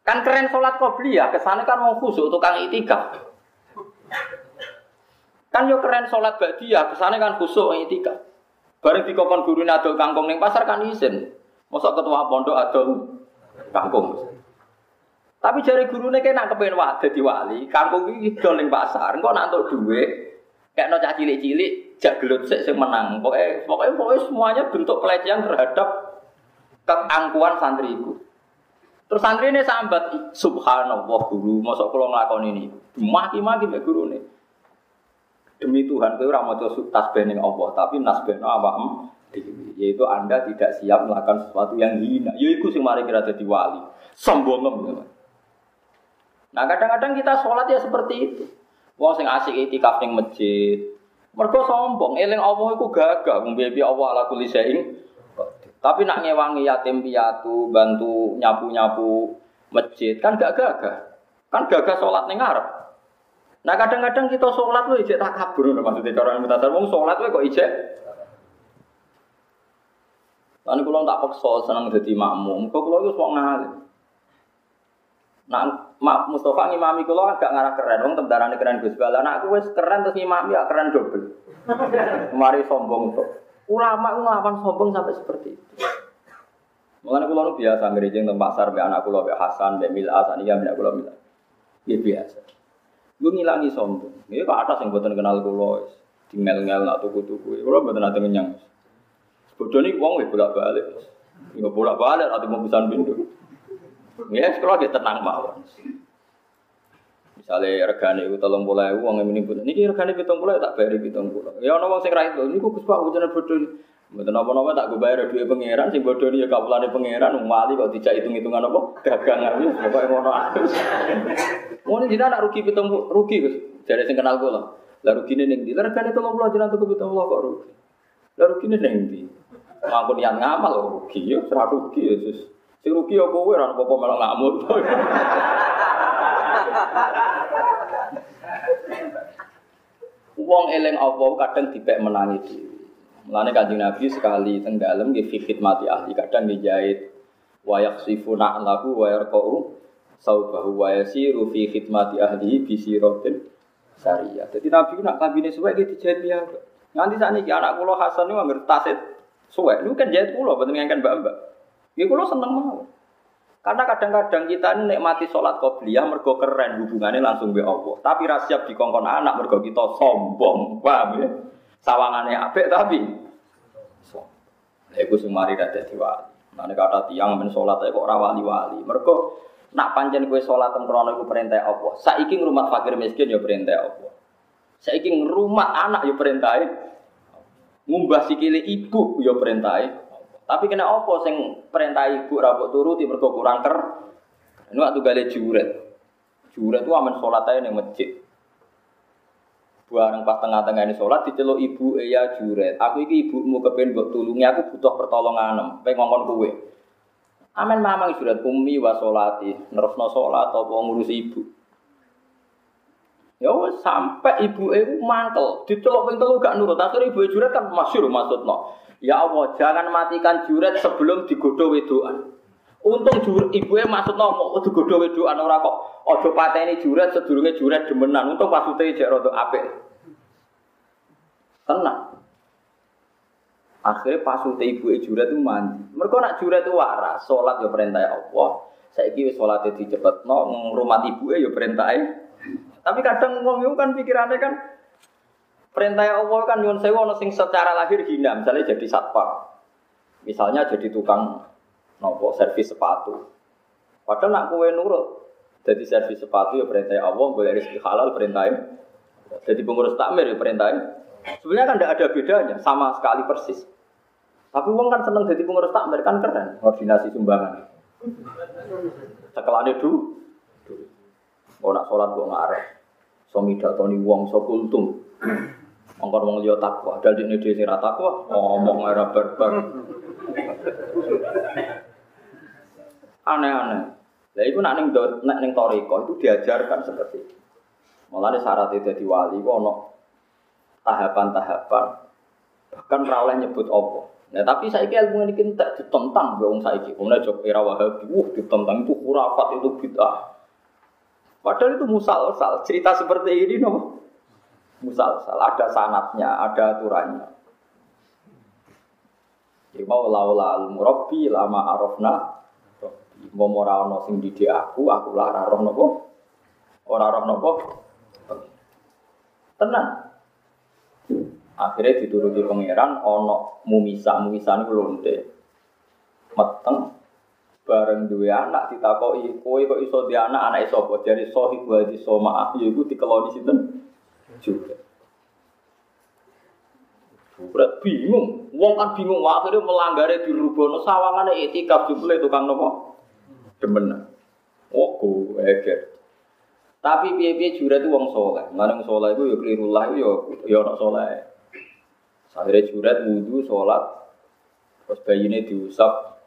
S1: Kan keren sholat ya, kesannya kan mau khusuk tukang itikaf. Kan yo keren sholat dia, kesannya kan khusuk itikaf. Bareng dikongkon guru adol kangkung ning pasar kan izin. Masa ketua pondok adol kangkung. Tapi jari gurune kayak nak kepengen wak di wali, kampung ini idol ning pasar, engko nak untuk duit, kayak no cah cilik-cilik, jak gelut sih sing menang. Pokoknya, pokoknya, pokoknya semuanya bentuk pelecehan terhadap keangkuhan santriku. Terus santri ini sambat, subhanallah guru, masuk kalau ngelakon ini, maki-maki mbak guru ini. Demi Tuhan, itu ramadhan tasbih ning Allah, tapi nasbih apa yaitu anda tidak siap melakukan sesuatu yang hina. Yaitu sing mari kira jadi wali, sombong Nah kadang-kadang kita sholat ya seperti itu. Wong sing asik itikaf ning masjid. Mergo sombong, eling Allah iku gagah, ngombe Allah ala kulli. Tapi nak ngewangi yatim piatu, bantu nyapu-nyapu masjid kan gak gagah. Kan gagah sholat ning ngarep. Nah kadang-kadang kita sholat lu ijek tak kabur, maksudnya cara minta wong sholat lu kok ijek Lalu kalau tak paksa senang jadi makmum, kok kalau itu wong. Nah, Mak Mustafa ngimami kulo agak ngarah keren, wong tentarane keren Gus Bala. Nah, aku wis keren terus ngimami ya keren dobel. Kemari sombong tuh. Ulama ngelawan sombong sampai seperti itu. Mengenai kulo nu biasa ngerejeng teng pasar be anak kulo be Hasan be Mila Hasan iya anak kulo Mila. Ya biasa. Gue ngilangi sombong. Ini ke atas yang buatan kenal kulo. Di ngel-ngel nak tuku-tuku. Kulo buatan nanti ngenyang. Bodoh nih uang bolak balik. Nggak bolak balik atau mau pesan pintu. Ya sekolah dia tenang mawon. Misalnya regane itu tolong boleh uang yang ini pun. Ini regane pitung pulau tak bayar pitung pulau. Ya orang sing raih ini kok kuspa ujian bodoh. Betul apa-apa tak gue bayar duit pangeran, sing bodoh ya kapulane pangeran, wali kok tidak hitung-hitungan apa, dagangan itu, pokoknya ngono Mau nih jadi anak rugi pitung rugi gus, jadi sing kenal gue lah. Lah rugi nih neng di, lah regane tolong pulau jalan tuh pitung pulau kok rugi. Lah rugi nih neng di, niat ngamal loh rugi, ya serah rugi ya. Si rugi ya kowe ora apa-apa malah ngamuk. Wong eleng apa kadang dipek menangi dhewe. Mulane Kanjeng Nabi sekali teng dalem nggih fi mati ahli kadang nggih jahit wa yaksifuna lahu wa yarqau saubahu wa yasiru fi khidmati ahli bi siratin sariyah. Dadi Nabi nak kabine suwe nggih dijahit ya. Nganti sakniki anak kula Hasan niku anggere tasit suwe niku kan jahit kula boten ngangken mbak-mbak. Nggih kula seneng mawon. Karena kadang-kadang kita ini nikmati sholat qobliyah mergo keren hubungannya langsung be Allah. Tapi rasiap di kongkon anak mergo kita sombong, paham ya? Sawangannya apik tapi sombong. Iku sing mari dadi wali. Mane kata tiang men sholat kok ora wali-wali. Mergo nak pancen kowe sholat teng krono iku perintah Allah. Saiki ngrumat fakir miskin ya perintah Allah. Saiki ngrumat anak ya perintah Ngumbah sikile ibu ya perintah tapi kena apa sing perintah ibu rabok turuti mergo kurang ker. Ini waktu gale juret. Juret itu aman sholat aja ning masjid. Bareng pas tengah-tengah ini sholat diceluk ibu ya juret. Aku iki ibumu kepen mbok tulungi aku butuh pertolongan. Pengen ngongkon kowe. Amin mamang juret umi wa sholati. Nerusno sholat apa ngurusi ibu. Ya sampai ibu ibu mantel, dicelok ping telu gak nurut. Akhirnya ibu juret kan masyhur maksudno. Ya Allah, jangan matikan juret sebelum digodoh wedoan. Untung jur ibu maksud mau digodoh wedoan ora kok ojo pateni juret sedurunge juret demenan. Untung pasute jek rada apik. Tenang. Akhirnya pasute ibu juret itu mandi. Mereka nak juret itu waras, sholat ya perintah Allah. Saiki wis salate dicepetno, ngrumat ibuke ya perintah. Tapi kadang wong kan pikirannya kan Perintah Allah kan nyuwun sewu ono sing secara lahir hina, misalnya jadi satpam. Misalnya jadi tukang nopo servis sepatu. Padahal nak kue nurut. Jadi servis sepatu ya perintah Allah, boleh rezeki halal perintah Jadi pengurus takmir ya perintah Sebenarnya kan tidak ada bedanya, sama sekali persis. Tapi uang kan seneng jadi pengurus takmir kan keren, koordinasi sumbangan. Sekelane dulu, Oh nak sholat gue ngarep. Somida toni wong so kultum. Mongkon wong liya takwa, dal dene dhewe sing ra takwa, ngomong era barbar. Aneh-aneh. Lah iku nak ning nek ning toriko itu diajarkan seperti itu. Mulane syarat itu dadi wali ku ana tahapan-tahapan. Bahkan ra oleh nyebut apa. Nah, tapi saiki ilmu ini kita ditentang be wong saiki. Wong jok era Wahabi, wah ditentang itu khurafat itu bid'ah. Padahal itu musal-sal. Cerita seperti ini no musal-sal, ada sanatnya, ada aturannya. Jadi mau laula al murabbi lama arafna mau ora ana sing didik aku, aku lah ora roh napa? Ora roh napa? Tenang. Akhirnya dituruti pangeran ana mumisa, mumisa niku lonte. Meteng bareng duwe anak ditakoki kowe kok iso di anak anak sapa? Jare sohib wa di soma yaiku dikeloni sinten? Juga. Berat bingung, wong kan bingung, akhirnya melanggar di rubono sawangan etikaf jumlah tukang nopo demen. Oh, go eger. Tapi piye-piye jurat itu wong soleh. Mana wong soleh itu ya keliru lah, ya ya orang soleh. Akhirnya jurat wudhu, sholat, terus bayi ini diusap,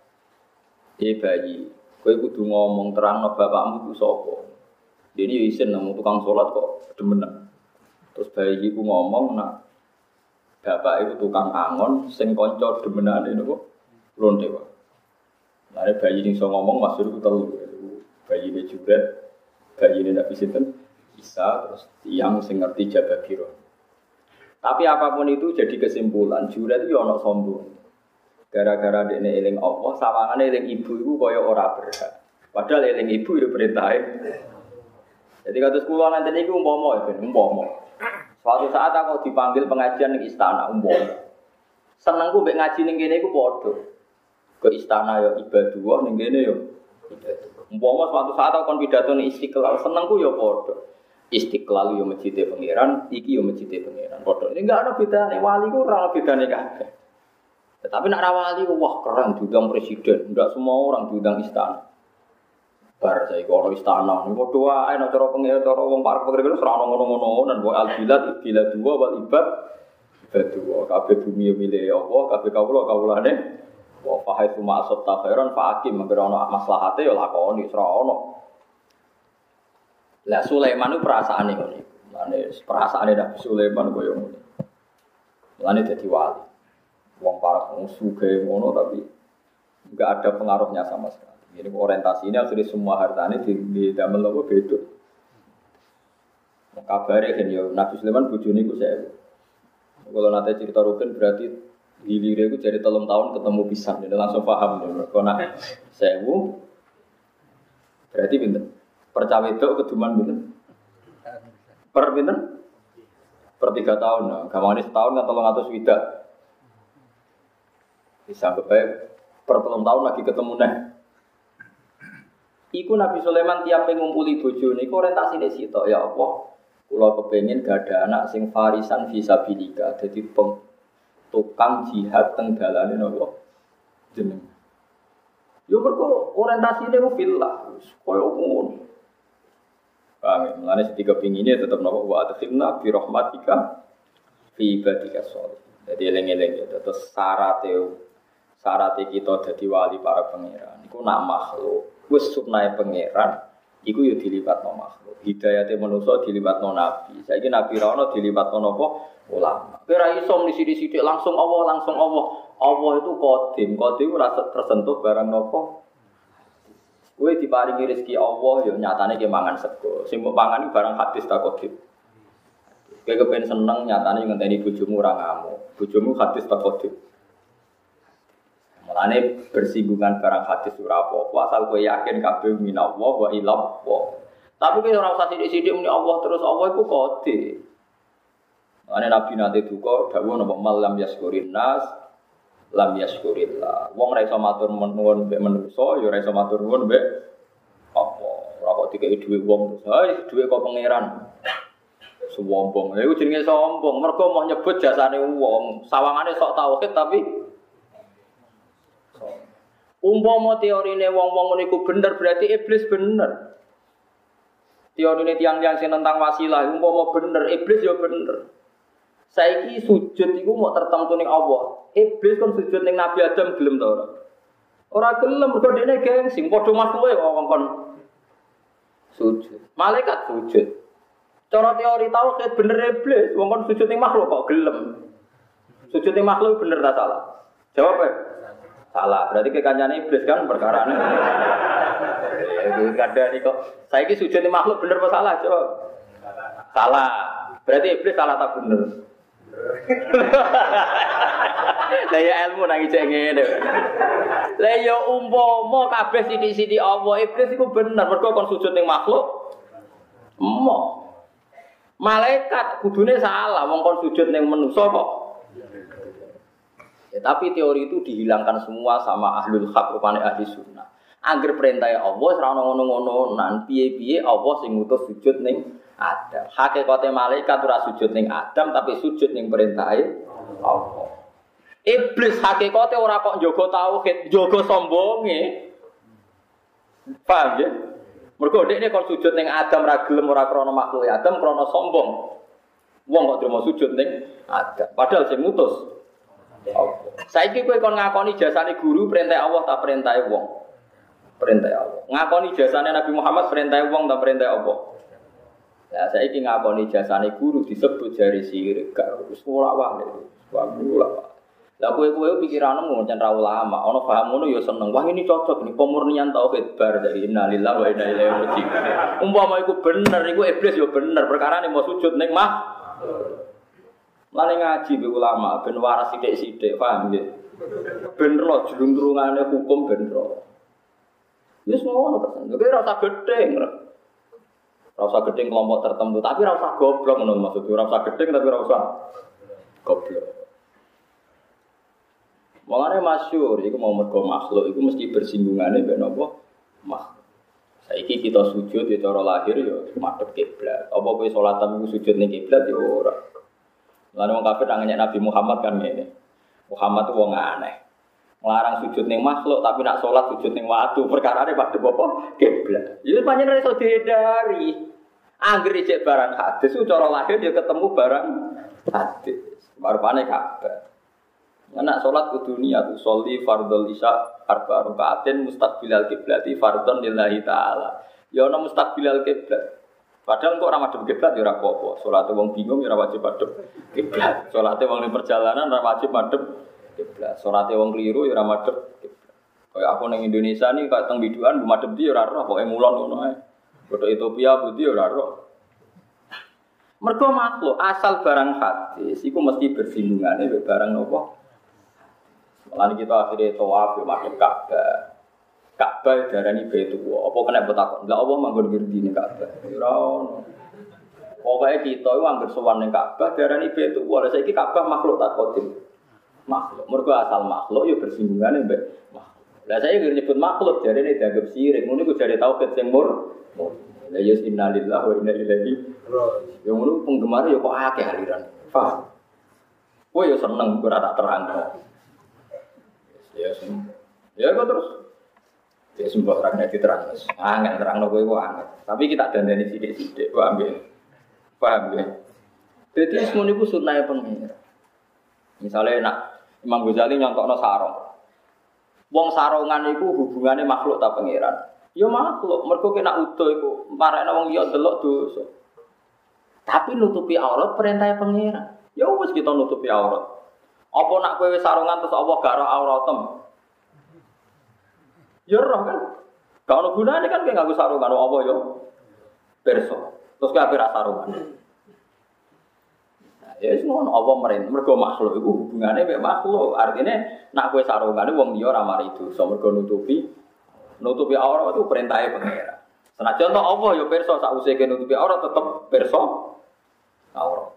S1: dia bayi. Kue kudu ngomong terang no bapakmu itu sopo. Ini isin nemu tukang sholat kok demenan. Terus bayi itu ngomong, nak bapak itu tukang angon, sing konco demenan ini kok lonte pak. Nah, bayi ini so ngomong masuk itu telu, bayi ini juga, bayi ini tidak bisa bisa terus tiang sing ngerti jaga biro. Tapi apa pun itu jadi kesimpulan, jurat itu ono sombong. Gara-gara dia eling Allah, sawangane eling ibu itu kaya ora berhak. Padahal eling ibu itu perintah. Jadi kata sekolah nanti ini umpomo ya, umpomo. Suatu saat aku dipanggil pengajian di istana, umpomo. Senengku mbek ngaji ning kene iku padha. Ke istana ya ibadah ning kene ya Umpama suatu saat aku kon pidato ning Istiqlal, senengku ya padha. Istiqlal yo masjid pangeran, iki yo masjid pangeran. Padha. Ini enggak ada bedane, wali ku ora bedane kabeh. Tetapi nak wali wah keren diundang presiden, enggak semua orang diundang istana. Bar saya kalau istana, ini kok doa, enak cara pengen cara wong para pekerja itu serana ngono-ngono, dan buat al bilad dua, wal ibad, ibad dua, kafe bumi milik Allah, kafe kaulah kaulane, wah fahai cuma asot takhiran, fakim, mengkira ono maslahate ya lakoni, serana Lah Sulaiman itu perasaan ini, ini perasaan ini Nabi Sulaiman yang ini, ini jadi wali, wong para pengusuh ngono tapi nggak ada pengaruhnya sama sekali. Ini orientasi ini akhirnya semua hartanya di, di damel apa beda. Kabarnya kan ya Nabi Sulaiman bujuni ku saya. Kalau nanti cerita rukun berarti hilirnya itu jadi telung tahun ketemu pisang, jadi langsung paham ya. Kalau nak sewu berarti pinter. Percawe itu keduman pinter. Per pinter? Per tiga tahun, nah. gamane setahun kan telung atus widak. Bisa kebaik per telung tahun lagi ketemu nih. Iku Nabi Sulaiman tiap ngumpuli bojo niku orientasine sitok ya Allah. Kula kepengin gak ada anak sing farisan fisabilika dadi peng tukang jihad teng dalane napa jeneng. Yo mergo orientasine ku fillah, koyo ngono. Paham ya? Mulane sing kepingine tetep napa wa adkhilna bi rahmatika fi ibadika sholih. Jadi eling-eling ya terus syarat syarat kita dadi wali para pangeran iku nak makhluk wis sunnahe pangeran iku yo dilibatno makhluk. Hidayate manusa dilibatno nabi. Saiki nabi ra ono dilibatno napa? Ulama. Kowe ra iso sithik-sithik langsung Allah, langsung Allah. Allah itu kodim, kodim ora tersentuh barang napa? Kowe diparingi rezeki Allah yo nyatane ki mangan sego. Sing mbok mangan barang hadis ta kodim. Kowe kepen seneng nyatane ngenteni bojomu ora ngamuk. Bojomu hadis ta kodim. Mulane bersinggungan barang hadis ora asal kowe yakin kabeh minallah wa ilallah. Tapi kowe ora usah sithik-sithik muni Allah terus Allah iku kode. Mulane Nabi nanti duka dawuh napa mal lam yaskurin nas lam yaskurillah. Wong ora iso matur nuwun mbek manusa ya ora iso matur apa. Ora kok dikeki dhuwit wong terus, "Hai, dhuwit kok pangeran." Sombong. Lha iku jenenge sombong. Mergo mau nyebut jasane wong. Sawangane sok tauhid tapi Umpama teorine wong-wong niku bener berarti iblis bener. Teorine tiang-tiang sing tentang wasilah umpama bener, iblis ya bener. Saiki sujud iku mau tertentu ning Allah. Iblis kan sujud ning Nabi Adam gelem ta ora? Ora gelem mergo dene gengsi, padha makhluke kok kon sujud. Malaikat sujud. Cara teori tauhid bener iblis, wong kon sujud ning makhluk kok gelem. Sujud ning makhluk bener ta salah? Jawab ya. Salah, berarti kekancane iblis kan perkara ini. Itu kada nih kok. Saya ini sujud makhluk bener apa salah? Coba. Salah. Berarti iblis salah tak bener. Lah ya ilmu nang ijek ngene. Lah ya umpama kabeh sithik-sithik Allah iblis iku bener mergo kon sujud ning makhluk. Emo. Malaikat kudune salah wong kon sujud ning manusa kok. Ya, tapi teori itu dihilangkan semua sama ahlul hak rupane ahli sunnah. Angger perintah Allah ora ngono-ngono nan piye-piye Allah sing ngutus sujud ning Adam. Hakikate malaikat ora sujud ning Adam tapi sujud ning perintah Allah. Iblis hakikate ora kok njogo tauhid, njogo sombonge. Paham ya? Mergo dekne kon sujud ning Adam ra gelem ora krana makhluk Adam krana sombong. Wong kok mau sujud ning Adam. Padahal sing ngutus Saiki kowe kon ngakoni jasane guru perintah Allah tak perintah wong. Perintah Allah. Ngakoni jasane Nabi Muhammad perintah wong tak perintah Allah. Ya saiki ngakoni jasane guru disebut jari sirik gak wis ora wae. Wah. Lah kowe-kowe pikiranmu ngono ra ulama, ana paham ngono ya seneng. Wah ini cocok nih pemurnian tauhid bar dari innalillahi wa inna ilaihi raji'un. Umpama iku bener iku iblis ya bener perkara nih mau sujud ning mah Mulane ngaji be ulama ben waras sithik-sithik, paham nggih? Ben ro jluntrungane hukum ben ro. Wis ngono kan. Kowe ora usah gedeng. Ora usah gedeng kelompok tertentu, tapi ora usah goblok ngono maksud ora usah gedeng tapi ora usah goblok. Mulane masyhur iku mau mergo makhluk iku mesti bersinggungane mbek napa? Makhluk. Saiki kita sujud ya cara lahir ya madhep kiblat. Apa kowe salat tapi sujud ning kiblat ya ora. Lalu wong kafir nanya Nabi Muhammad kan ini. Muhammad itu wong aneh. Melarang sujud ning makhluk tapi nak sholat sujud ning watu. Perkara ini pada apa? Kiblat. Itu panjang iso dihindari. Angger cek barang hadis itu cara lahir dia ketemu barang hadis. Baru panik kabar. Anak sholat ke dunia tuh soli fardol isya arba rukaatin mustaqbilal kiblati fardon lillahi ta'ala. Ya ana mustaqbilal kiblat. Padahal kok ramah madhep kiblat ya ora apa-apa. Salate wong bingung ya wajib madhep kiblat. Salate wong ning perjalanan ora wajib madhep kiblat. Salate wong keliru ya ora madhep kiblat. Kayak aku ning Indonesia nih kok teng biduan madhep di ya ora roh, pokoke mulon ngono ae. Bodo Ethiopia budi ya ora roh. Mergo makhluk asal barang hadis iku mesti bersinggungan mbek barang nopo? Lalu kita akhirnya tawaf ya madhep Ka'bah. Ka'bah darani Baitullah. Apa kena betakon? Lah Allah manggon ngerti ning Ka'bah. Ora ono. Pokoke kita iku anggere sowan ning Ka'bah darani Baitullah. Lah saiki Ka'bah makhluk tak kodim. Makhluk. Mergo asal makhluk ya bersinggungan mbek makhluk. Lah saya nggak nyebut makhluk ini dianggap sirik. Ini gue jadi tauhid sing mur. Lah ya innalillahi wa inna ilaihi Yang ngono penggemar ya kok akeh aliran. Paham? Kowe ya seneng ora tak terang. Ya. Ya kok terus Ya sembah orang nanti terang, angin terang nopo itu angin. Tapi kita dandani sidik-sidik, paham ya? Paham ya? Jadi semua itu sunnah pengira. Misalnya nak Imam Ghazali nyontok no sarong. Wong sarongan itu hubungannya makhluk tak pengiran. Ya makhluk, mereka kena utuh itu. Marahnya wong liya delok dosa. Tapi nutupi aurat perintah pengiran. Ya wis kita nutupi aurat. Apa nak kowe sarongan terus Allah gak auratem? Ya roh kan. Kalau gunanya kan kayak ngaku sarungan apa yo. Perso. Terus kayak apa sarungan. Nah, ya semua apa mereka mereka makhluk itu hubungannya dengan makhluk. Artinya nak sarungan wong dia ramar itu. So mereka nutupi nutupi aurat itu perintahnya pengira. Senajan contoh apa yo perso sak usai nutupi aurat tetap perso aurat.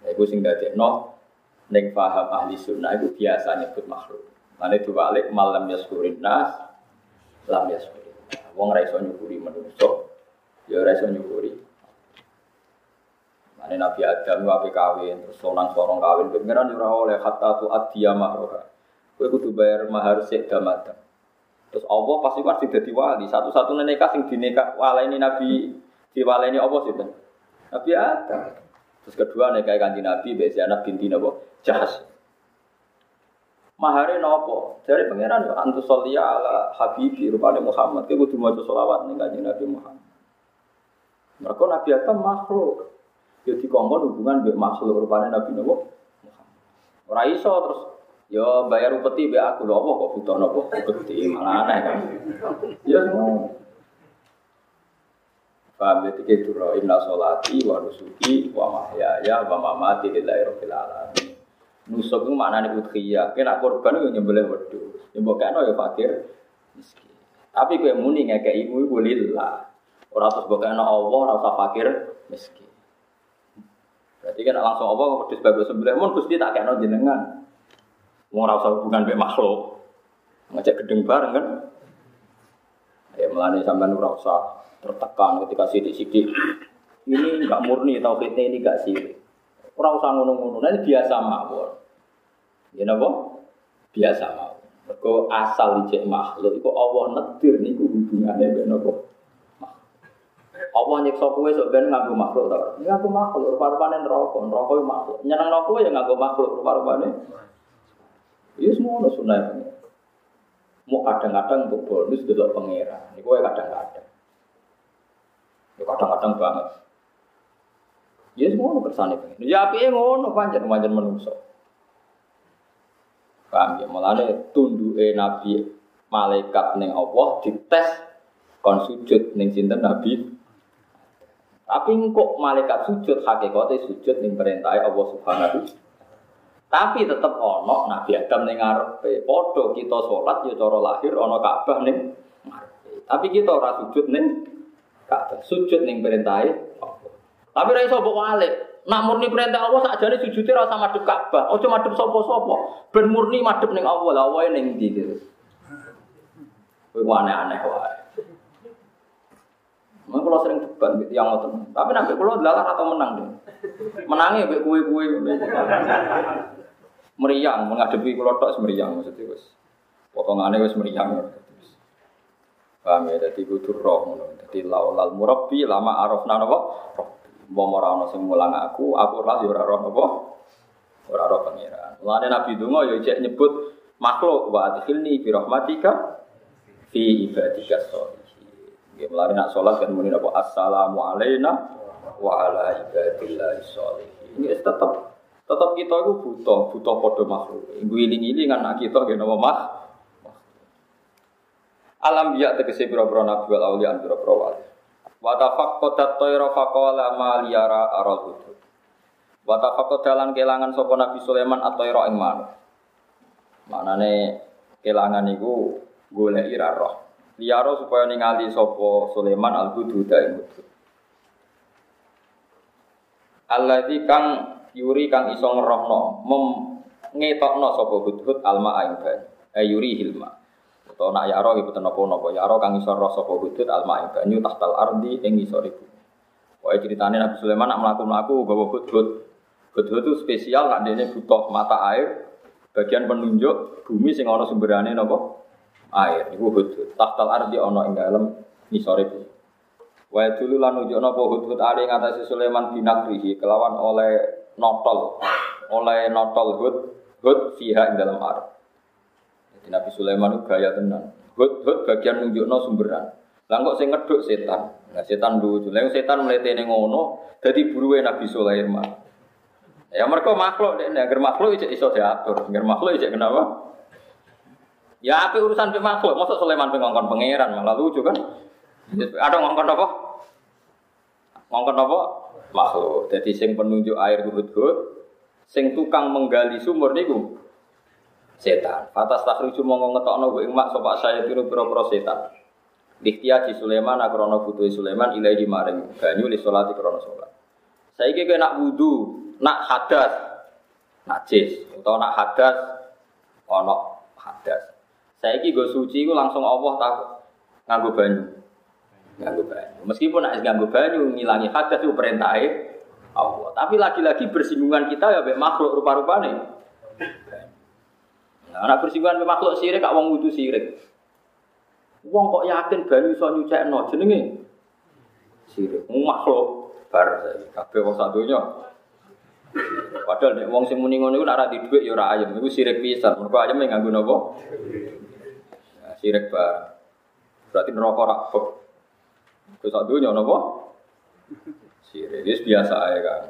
S1: Ya iku sing no ning paham ahli sunnah itu biasa nyebut makhluk. Mane diwalik malam yaskurin nas lam ya Wong ra iso nyukuri menungso, ya ora iso nyukuri. Mane Nabi Adam wae kawin, terus sonang sorong kawin, pengiran ora oleh hatta tu adiya mahroha. Kowe kudu bayar mahar sik damadam. Terus Allah pasti kan sing dadi wali, satu-satunya nikah sing dinekah waleni Nabi diwaleni apa sih? Nabi Adam. Terus kedua nikah kanji Nabi, Mbak anak binti Nabi Jahas. Mahare nopo? Dari pangeran yo antu solia ala habibi rupane Muhammad. Kowe kudu maca selawat ning kanjeng Nabi Muhammad. Mereka Nabi Adam makhluk. Yo dikongkon hubungan mbek makhluk rupane Nabi Muhammad. Ora iso terus yo bayar upeti mbek aku lho apa kok butuh nopo upeti malah aneh kan. Ya semua. Paham ya tiga duro inna solati wa nusuki wa mahyaya wa mamati lillahi rabbil alamin. Nusuk itu maknanya udhiyah. Kena korban itu nyembelih wedhus. Ya mbok kena ya fakir miskin. Tapi kowe muni ngekek ibu iku lillah. Ora terus mbok kena Allah ora usah fakir miskin. Berarti kan langsung Allah kok wedhus bagus sembelih mun Gusti tak kena jenengan. Ora usah hubungan mek makhluk. Ngajak gedeng bareng kan. Ya melani sampean ora usah tertekan ketika sidik-sidik. Ini enggak murni tauhidnya ini enggak sirik. Ora usah ngono-ngono, biasa mawon. Ya napa? Biasa mawon. Mergo asal ijek makhluk iku Allah nedir niku hubungane mbek napa? Allah nyiksa kowe sok ben nganggo makhluk ta. Nganggo makhluk rupa-rupane neraka, neraka yo makhluk. Nyeneng kowe ya nganggo makhluk rupa-rupane. Ya semua ono sunah. Mau kadang-kadang untuk bonus delok pangeran. Niku kadang-kadang. Ya kadang-kadang banget. Ya semua kersane pengen. Ya api ngono pancen pancen menungso. Paham ya? Mulane tunduke Nabi malaikat ning Allah dites kon sujud ning sinten Nabi. Tapi kok malaikat sujud hakikate sujud ning perintah Allah Subhanahu Tapi tetap ono Nabi Adam ning ngarepe. Padha kita sholat ya cara lahir ono Ka'bah ning. Tapi kita ora sujud ning Ka'bah. Sujud ning perintahe Tapi ra iso mbok walik. Nak murni perintah Allah sakjane sujudé ra usah madhep Ka'bah. Aja madhep sapa-sapa. Ben murni madhep ning Allah. Lah wae ning ndi gitu. Kowe aneh-aneh wae. Mau kalau sering debat gitu yang ngotot. Tapi nanti kalau lalar atau menang deh. Menangnya be kue kue meriang menghadapi kalau tok semeriang maksudnya wes. Potongannya wes meriang. Paham ya? Jadi kudu roh Jadi laulal murabbi lama arafna napa? Mau ora ana sing mulang aku, aku ora yo ora roh napa? Ora roh pangeran. Mulane Nabi Dungo yo cek nyebut makhluk wa adkhilni bi rahmatika fi ibadika sholih. Ya melari nak sholat kan muni apa assalamu alaina wa ala ibadillah sholihin. Ini tetap tetap kita itu butuh butuh podo makhluk. Ibu iling-iling anak kita gak nama mah. Alam biak tegese pira-pira nabi wal auliya pira-pira wali. Wa tafaqqadat tayra faqala ma liyara aral hudud. Wa tafaqqadalan kelangan sapa Nabi Sulaiman at-tayra ing manuk. Manane kelangan iku golek ira roh. Liyaro supaya ningali sopo Sulaiman al hududa ing hudud. Alladzi kang yuri kang iso ngerohno mem ngetokno sapa hudhud alma ing banyu. Eh yuri hilma. Utawa nak yaro iku tenapa napa yaro kang iso roh sapa hudhud alma ing banyu tahtal ardi ing isor ibu. Pokoke ceritane Nabi Sulaiman nak mlaku-mlaku gawa hudhud. Hudhud itu spesial nak dene butuh mata air bagian penunjuk bumi sing ana sumberane napa? air iku hudhud tahtal ardi ana ing dalem nisore bumi wa dulu lan nunjukno apa hudhud ali ngatasi Sulaiman binakrihi kelawan oleh notol oleh notol hud hud fiha ing dalam arep jadi Nabi Sulaiman itu gaya tenan hud hud bagian nunjukno sumberan lah kok sing ngeduk setan nah setan lucu lah setan mletene ngono dadi buruwe Nabi Sulaiman Ya mereka makhluk, agar makhluk iso diatur, agar makhluk iso kenapa? Ya apa urusan pe makhluk, masa Sulaiman pe ngongkon pangeran malah lucu kan? Ada ngongkon apa? Ngongkon apa? Makhluk. Jadi sing penunjuk air hud-hud, sing tukang menggali sumur niku setan. Fatas takhriju mongko ngetokno ing mak sapa saya tiru pira-pira setan. Diktia di Sulaiman akrono butuh Sulaiman ilahi maring banyu li salati krono salat. Saiki kowe nak wudu, nak hadas, najis, utawa nak hadas ana hadas. Saya ki gue suci gue langsung Allah tak nganggo banyu. Nganggo banyu. Meskipun nak nganggo banyu ngilangi hadas itu perintah Allah. Tapi lagi-lagi bersinggungan kita ya be makhluk rupa-rupane. Nah, anak bersinggungan be makhluk sirik kak wong wudu sirik. Wong kok yakin banyu iso nyucekno jenenge sirik. Makhluk bar kabeh wong sadonya Padahal nek wong sing muni ngono iku nek ora di dhuwit ya ora ayem. Iku sirik pisan. Mergo ayem nganggo napa? Sirik barang. Berarti neraka rakbek. Terus sak dunya napa? Sirik. Wis biasa ae kan.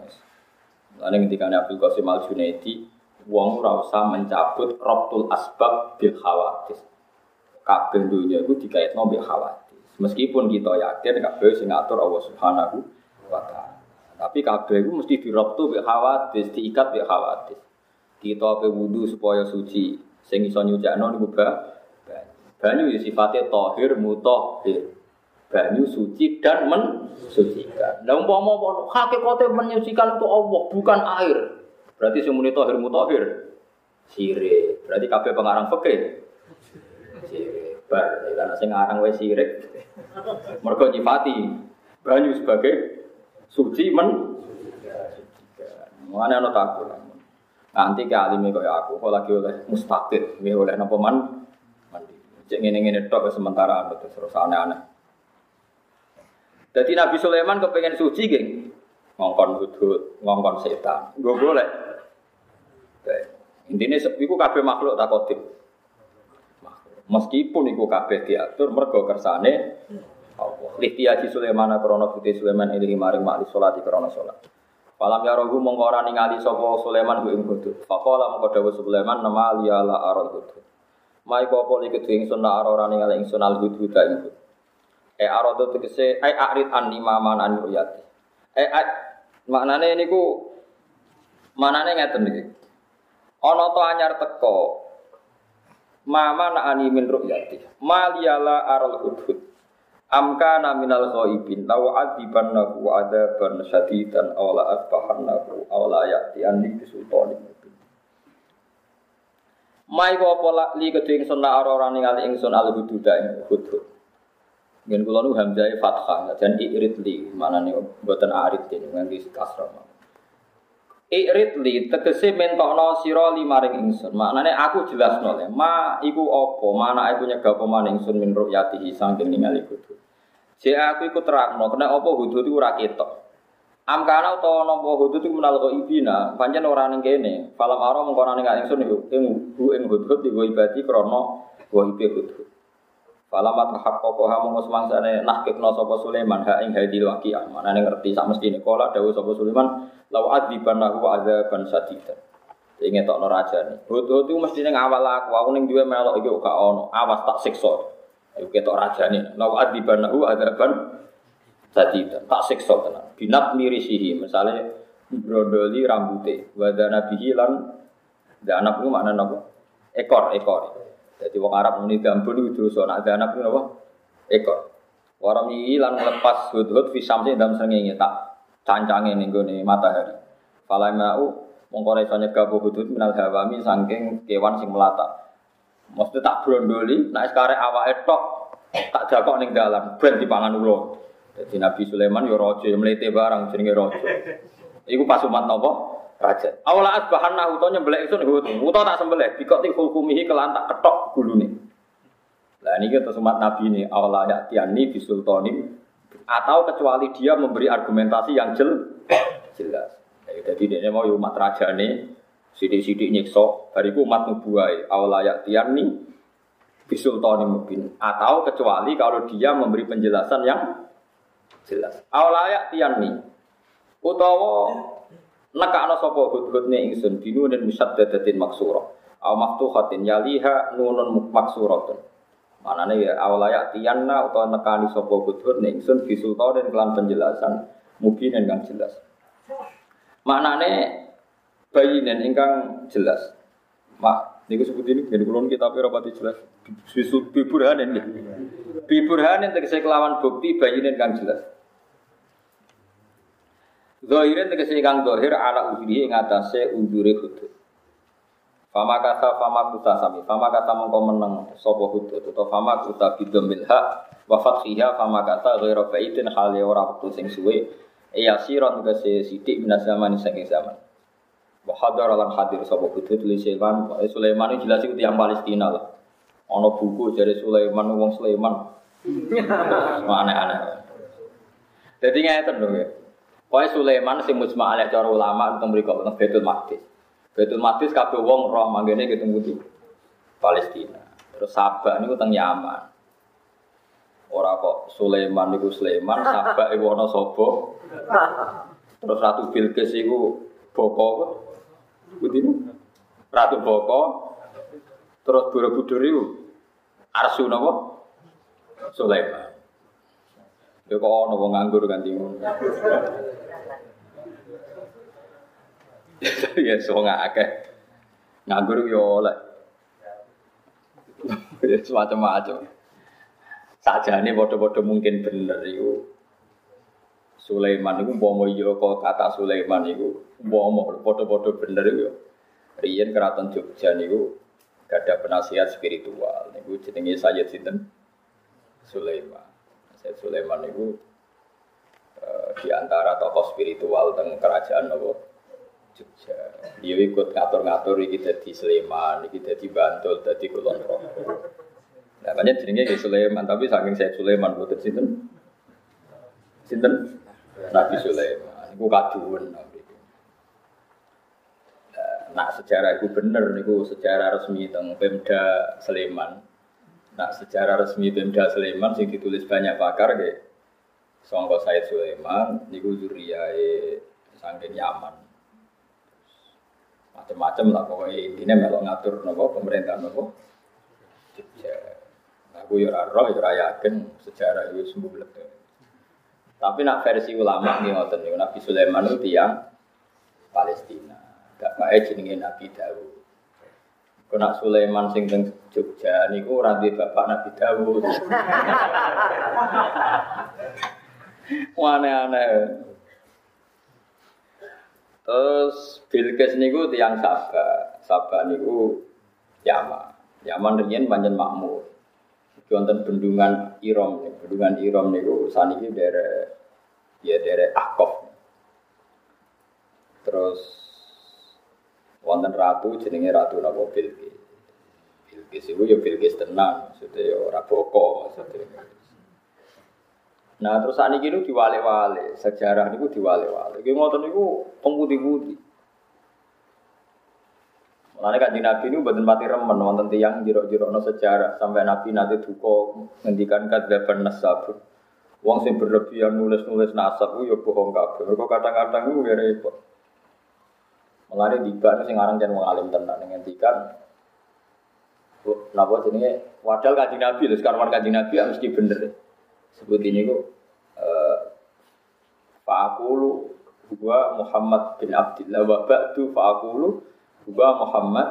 S1: Lalu ketika Abdul Qasim Al Junaidi, wong ora usah mencabut robtul asbab bil khawatis. Kabeh dunia itu dikaitno bil khawatis. Meskipun kita yakin kabeh sing ngatur Allah Subhanahu wa taala. Tapi kabeh itu mesti dirobtu bil khawatis, diikat bil khawatis. Kita pe wudu supaya suci, sing iso nyucakno niku Banyu ya sifatnya tohir mutohir. Banyu suci dan mensucikan. Nah umpama hakikatnya menyucikan itu Allah bukan air. Berarti semuanya tohir mutohir. Sirik. Berarti kabeh pengarang fikih. Sirik. Bar, ya karena saya ngarang wae sirik. Mergo nyifati banyu sebagai suci men Mengenai anak takut. Nanti ke alimnya kaya aku, kalau lagi oleh mustaqid, oleh nopo man Cek ngene-ngene tok sementara terus aneh-aneh. Jadi Nabi Sulaiman kepengen suci geng, ngongkon hudud, ngongkon setan. Gue boleh. Intinya iku kabeh makhluk tak kodip. Meskipun iku kabeh diatur mergo kersane Allah. Lihtiyaji Sulaiman krana putih Sulaiman ilahi maring makli salat krana salat. Falam ya rohu ora ningali sapa Sulaiman ku ing hudud. Faqala mongko dawuh Sulaiman nama liyala aral hudud. Mai kau poli ketu ingsun na ora ora ningali ingsun al hudhuda ing hud. E arado tegese ai arid an lima manan ruyati. E maknane niku manane ngeten iki. Ana to anyar teko. Mama na ani min ru'yati. Maliyala aral hudhud. Amka naminal ghaibin law adibannahu adaban syadidan aw la asbahannahu aw la ya'tiyanni bisultanin mubin. Mai wa pola li kedhe ingsun ora ningali ingsun al hudud ing hudhud. Ngen kula nu hamzah fathah dan irid li manane mboten arid den nganti kasra. Irid li tegese mentokno sira maring ingsun. Maknane aku jelasno le, ma iku apa? Mana aku nyegah apa maning ingsun min ru'yatihi saking ningali hudud. Jek aku iku terangno, kena apa hudud iku ora ketok. Am kana utawa napa hudud iku menal ibina, pancen ora ning kene. Falam aro mengko ning ingsun iku ing ing hudud iku ibadi krana wa hudud. Falamat haqqaqaha mongko semangsane nahkikna sapa Sulaiman ha ing hadil waqiah. Manane ngerti sak mestine kala dawuh sapa Sulaiman lau adzibannahu adzaban sadidan. Inge tokno rajane. Hut-hut iku mestine ngawal aku, aku ning duwe melok iki gak ono. Awas tak siksa. Ayo ketok rajane. Lau adzibannahu adzaban sadidan. Tak siksa tenan. Binat mirisihi misale brondoli rambute. Wadana bihi lan danap iku maknane apa? Ekor, ekor. Jadi wong Arab muni gambun itu dosa, nak anak itu apa? Ekor. Orang ini lan lepas hud-hud fi samsi dalam srengenge tak cancange ning gone matahari. Fala mau mongko iso nyegah hud-hud minal hawami saking kewan sing melata. Mesti tak brondoli, nek sekarang awake tok tak jakok ning dalam ben dipangan ulo. Jadi Nabi Sulaiman yo raja mlete barang jenenge raja. Iku pas umat napa? Raja. Awala asbahan nah utonya nyembelih itu nih uto tak sembelih, bikot hukumihi kelan tak ketok gulune. Lah ini kita umat Nabi ini awala ya tiani bisultanim atau kecuali dia memberi argumentasi yang jel, jelas. Jadi dia mau umat raja nih sidik-sidik nyekso, bariku umat nubuai awala ya tiani bisultanim mubin atau kecuali kalau dia memberi penjelasan yang jelas. Awala ya tiani utawa Nekakno sapa hudhudne ingsun binunin musaddadatin maksura. Aw maftuhatin yaliha nunun maksuratun. Manane ya awalaya tiyanna utawa nekani sapa hudhudne ingsun dan kelan penjelasan mungkin kang jelas. Maknane bayinen ingkang jelas. Mak niku sebut ini jadi kulon kita rapati jelas. Bisul biburhanen nggih. Biburhanen tegese kelawan bukti bayinen kang jelas. Zahirin tegese kang zahir ala ujuri ing atase ujure hudud. Fama kata fama kuta sami, fama kata mongko meneng sapa hudud atau fama kuta bidomil hak wa fathiha fama kata ghairu baitin hale ora wektu sing suwe ya siron tegese sithik minas zaman sing zaman. Wa hadar lan hadir sapa hudud li Sulaiman, Sulaiman ini jelas iku tiyang Palestina lah. Ana buku dari Sulaiman wong Sulaiman. Aneh-aneh. Jadi ngeten lho ya. Pokoknya Sulaiman sing mujma alaih cara ulama tentang mriku tentang Betul Maqdis. Betul Maqdis kabeh wong roh manggene ketemu di Palestina. Terus Sabak niku teng Yaman. Ora kok Sulaiman niku Sulaiman, Sabak iku ana sapa? Terus Ratu Bilqis iku boko Budi Ratu Boko. Terus Borobudur iku Arsu napa? Sulaiman. Ya kok ana wong nganggur ganti. Ya semua nggak akeh. Nganggur yo oleh ya semacam-macam. Saja ini bodoh-bodoh mungkin bener itu Sulaiman itu mau yo kok kata Sulaiman itu mau bodoh-bodoh bener itu Rian keraton Jogja niku gak ada penasihat spiritual. Niku jenenge Sayyid Sinten? Sulaiman. Sayyid Sulaiman niku uh, di antara tokoh spiritual teng kerajaan nopo Jogja. Dia ikut ngatur-ngatur iki dadi Sleman, iki dadi Bantul, dadi Kulon Progo. Banyak jenenge ke Sulaiman, tapi saking saya Sulaiman boten sinten? Sinten? Nabi Sulaiman. Iku kaduwen. Nah, sejarah itu bener niku sejarah resmi tentang Pemda Sleman. Nah, sejarah resmi Pemda Sleman sing ditulis banyak pakar ke Songko Said Sulaiman niku zuriyae saking Yaman macam-macam lah pokoknya intinya melok ngatur nopo pemerintah nopo. Aku ya roh ya yakin sejarah itu sembuh lebih. Tapi nak versi ulama nih ngoten nih Nabi Sulaiman itu tiang Palestina. Gak baik jenenge Nabi Dawud. Kena Sulaiman sing teng Jogja niku ora duwe bapak Nabi Dawud. Aneh-aneh. Terus Bilqis niku tiang Sabah. Sabah niku Yaman. Yaman riyen panjen makmur. Wonten bendungan Irom, bendungan Irom niku saniki daerah ya daerah Akof. Terus wonten ratu jenenge Ratu napa Bilqis. Bilqis iku ya Bilqis tenan, maksudnya ya ora boko maksudnya. Nah terus saat ini diwale-wale, sejarah niku diwale-wale. Iki ngoten niku pengputih-putih. Mulane kan Nabi ini buatan mati remen wonten tiyang jiro-jiro no sejarah sampai Nabi nanti duko ngendikan kadzdzab nasab. Wong sing berlebihan nulis-nulis nasab ku ya bohong kabeh. Mergo kadang-kadang ku ya repot. Mulane tiba sing aran jan wong alim tenan ngendikan napa jenenge wadal kanjeng Nabi lho sekarang kanjeng Nabi ya mesti bener. Sebut ini kok Fa'akulu huwa Muhammad bin Abdullah wa ba'du fa'akulu huwa Muhammad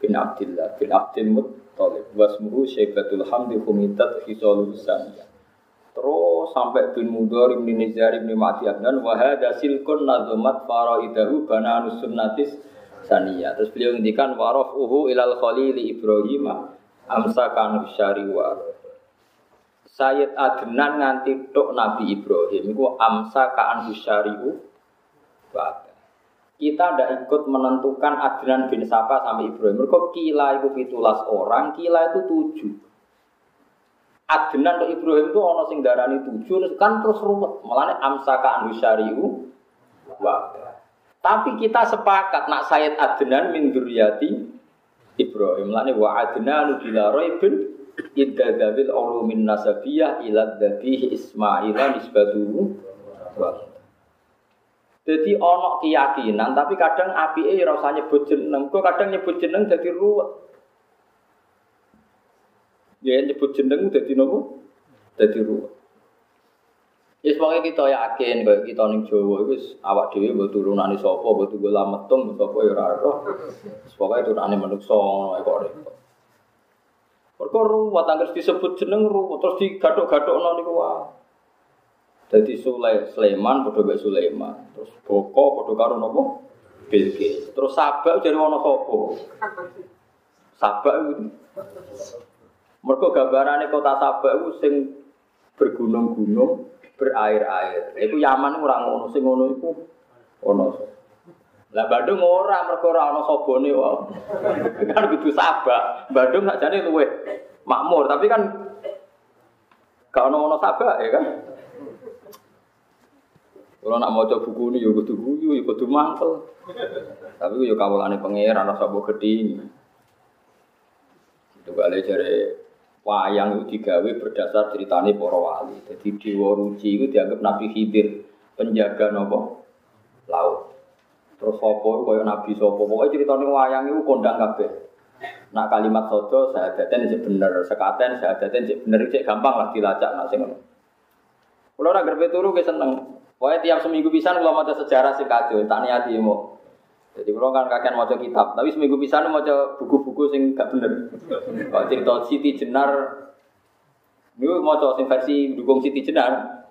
S1: bin Abdullah bin Abdul Muttalib. Wasmuhu Syaibatul Hamdi Humidat Hisalul Saniyah Terus sampai bin Mudhar bin Nizar bin Ma'di Adnan wa hadza silkun nazumat faraidahu bananus sunnatis saniyah. Terus beliau ngendikan warafuhu ilal khalili Ibrahim amsakan syari wa Sayyid Adnan nganti tok Nabi Ibrahim iku amsa ka'an syari'u Kita ndak ikut menentukan Adnan bin Sapa sampai Ibrahim. Mereka kila itu pitulas orang, kila itu tujuh. Adnan ke Ibrahim itu ono sing darani tujuh, kan terus ruwet. Mulane amsaka anu syari'u wa. Tapi kita sepakat nak Sayyid Adnan min Ibrahim. Mulane wa Adnan bila raibin idza dzabil ulumin nasabiyah ila dzabih Ismail nisbatuhu. Jadi ono keyakinan, tapi kadang api eh rasanya nyebut jeneng, kok kadang nyebut jeneng jadi ruwet. Ya nyebut jeneng dadi nopo? Dadi ruwet. Ya sebagai kita yakin kalau kita ning Jawa itu awak dhewe mbok turunane sapa, mbok tunggu lametung sapa ya ora roh. Pokoke turunane manungsa ngono kok repot. Mergo ruwet anggere disebut jeneng ruwet terus digathuk-gathukno niku wae. Dadi Sulai Sulaiman padha mek Sulaiman, terus Boko padha karo napa? Bilqis. Terus Sabak jadi ana sapa? Sabak itu mereka gambarannya kota Sabak itu sing bergunung-gunung, berair-air. Itu Yaman ora ngono, sing ngono iku ono. Lah Bandung ora mergo ora ono sobone wae. kan kudu Sabak. Bandung sakjane luwe makmur, tapi kan gak ono ono Sabak ya kan. Kalau nak mau coba buku ini, ya kudu guyu, ya kudu mangkel. Tapi ya kawulane pangeran rasa mbok gedhi. Itu kali jare wayang itu digawe berdasar ceritanya para wali. Jadi Dewa Ruci itu dianggap Nabi Khidir penjaga nopo laut. Terus sopo kaya Nabi sopo pokoknya ceritanya wayang itu kondang kabeh. Nak kalimat sodo saya daten sih bener, sekaten saya daten sih bener cek gampang lah dilacak nak sing. Kalau orang gerbe turu ke seneng. Pokoknya tiap seminggu pisan kalau mau sejarah sih kacau, tak niati mau. Jadi kalau kan kakek mau kitab, tapi seminggu pisan mau buku-buku sing gak bener. Kalau cerita Siti Jenar, ini mau sing versi dukung Siti Jenar.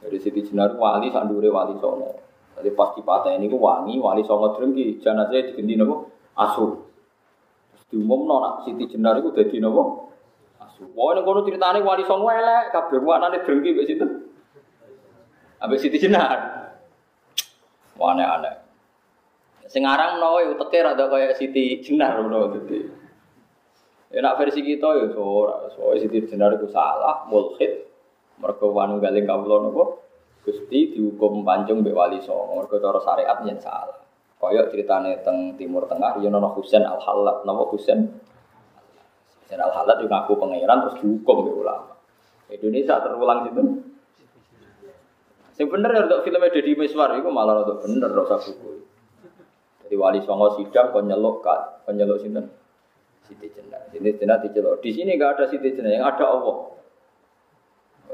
S1: Jadi Siti Jenar wali sandure wali songo. Jadi pas patah ini ku wangi, wali songo drengki, jenazah diganti nopo asu. Diumum nona Siti Jenar itu jadi nopo asu. Wah ini kono ceritanya wali songo elek, kabeh wanane drengki mbek situ. Ambek Siti Jenar. Wah aneh-aneh. Sing aran menawa uteke rada kaya Siti Jenar menawa dadi. Ya nak versi kita ya ora, soalnya Siti Jenar itu salah, mulhid. Mergo wanu galing kawula napa? Gusti dihukum pancung mbek wali songo, mergo cara syariat yen salah. Kaya ceritane teng Timur Tengah ya ana Husain Al Halat, napa Husain? Husain Al Halat juga ngaku pangeran terus dihukum mbek ulama. Indonesia terulang gitu. Sing bener ya untuk filmnya Deddy Miswar itu malah untuk bener rasa buku. Jadi wali songo sidang kon nyeluk kan, kon nyeluk sinten? Siti Jenar. Siti Jenar diceluk. Di sini enggak ada Siti Jenar, yang ada Allah.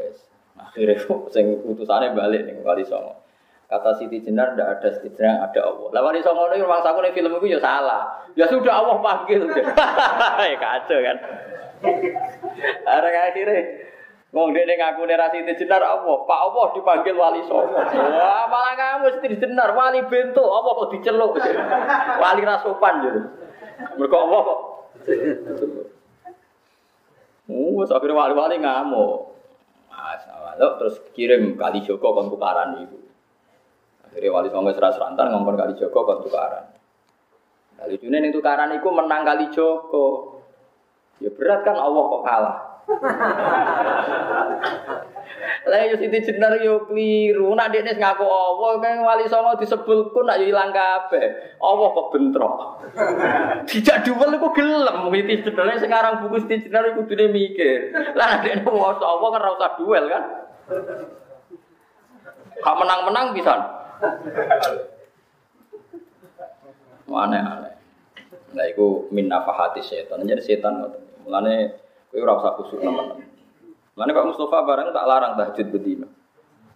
S1: Wes. Akhirnya sing utusannya balik nih wali songo. Kata Siti Jenar tidak ada Siti Jenar, ada Allah. Lah wali songo ini rumah saku nih film itu ya salah. Ya sudah Allah panggil. ya kacau kan. Ada akhirnya Wong dene ngaku nek Siti Jenar Allah, Pak Allah dipanggil wali songo. Wah, malah kamu Siti Jenar wali bento, Allah kok diceluk. Wali rasupan jadi. Mergo Allah kok. Oh, akhirnya wali-wali ngamuk. Masalah, terus kirim kali Joko kon tukaran itu. Jadi wali songo seras rantan ngomong kali Joko kon tukaran. Kali lucunya nih tukaran itu menang kali Joko. Ya berat kan Allah kok kalah. Lah yo Siti Jenar yo kliru. Nak dekne ngaku Allah kan wali songo disebulku nak yo ilang kabeh. Allah kok bentrok. Dijak duwel iku gelem Siti Jenar sekarang buku Siti Jenar iku kudune mikir. Lah nak dekne waca Allah kan ora usah duel kan. Kak menang-menang bisa. Aneh-aneh. Nah, itu min nafahati setan. Jadi setan Mulane kowe ora usah kusuk teman-teman. Mulane Pak Mustafa barang tak larang tahajud bedino.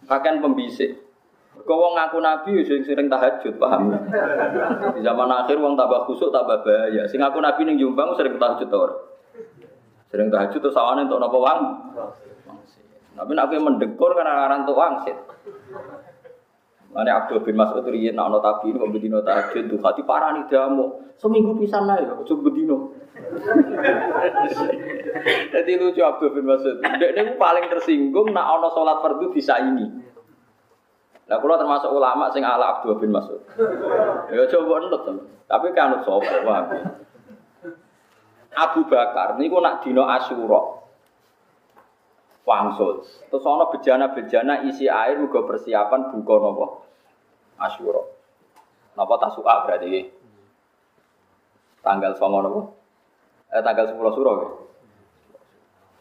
S1: Pakaian pembisik. Kau wong ngaku nabi sering sering tahajud, paham? Di zaman akhir wong tambah khusuk tambah bahaya. Sing ngaku nabi ning Jombang sering tahajud tor. Sering tahajud terus sawane untuk napa wang? Tapi nek mendekur kan aran untuk wangsit. Mane Abdul bin Mas'ud riyen nak ana tabi ini bedino tahajud tuh hati parah nih damu. Seminggu pisan ae kok bedino. Jadi lucu Abdul bin Mas'ud. Dek niku paling tersinggung nak ana salat fardu ini. Nah, kalau termasuk ulama sing ala Abdul bin Mas'ud. Ya coba nurut Tapi kan sapa wae. Abu Bakar niku nak dino Asyura. Wangsul. Terus ana bejana-bejana isi air juga persiapan buka nopo Asyura. Napa tasu'a berarti? Tanggal songo napa? Eh tanggal 10 suro ya.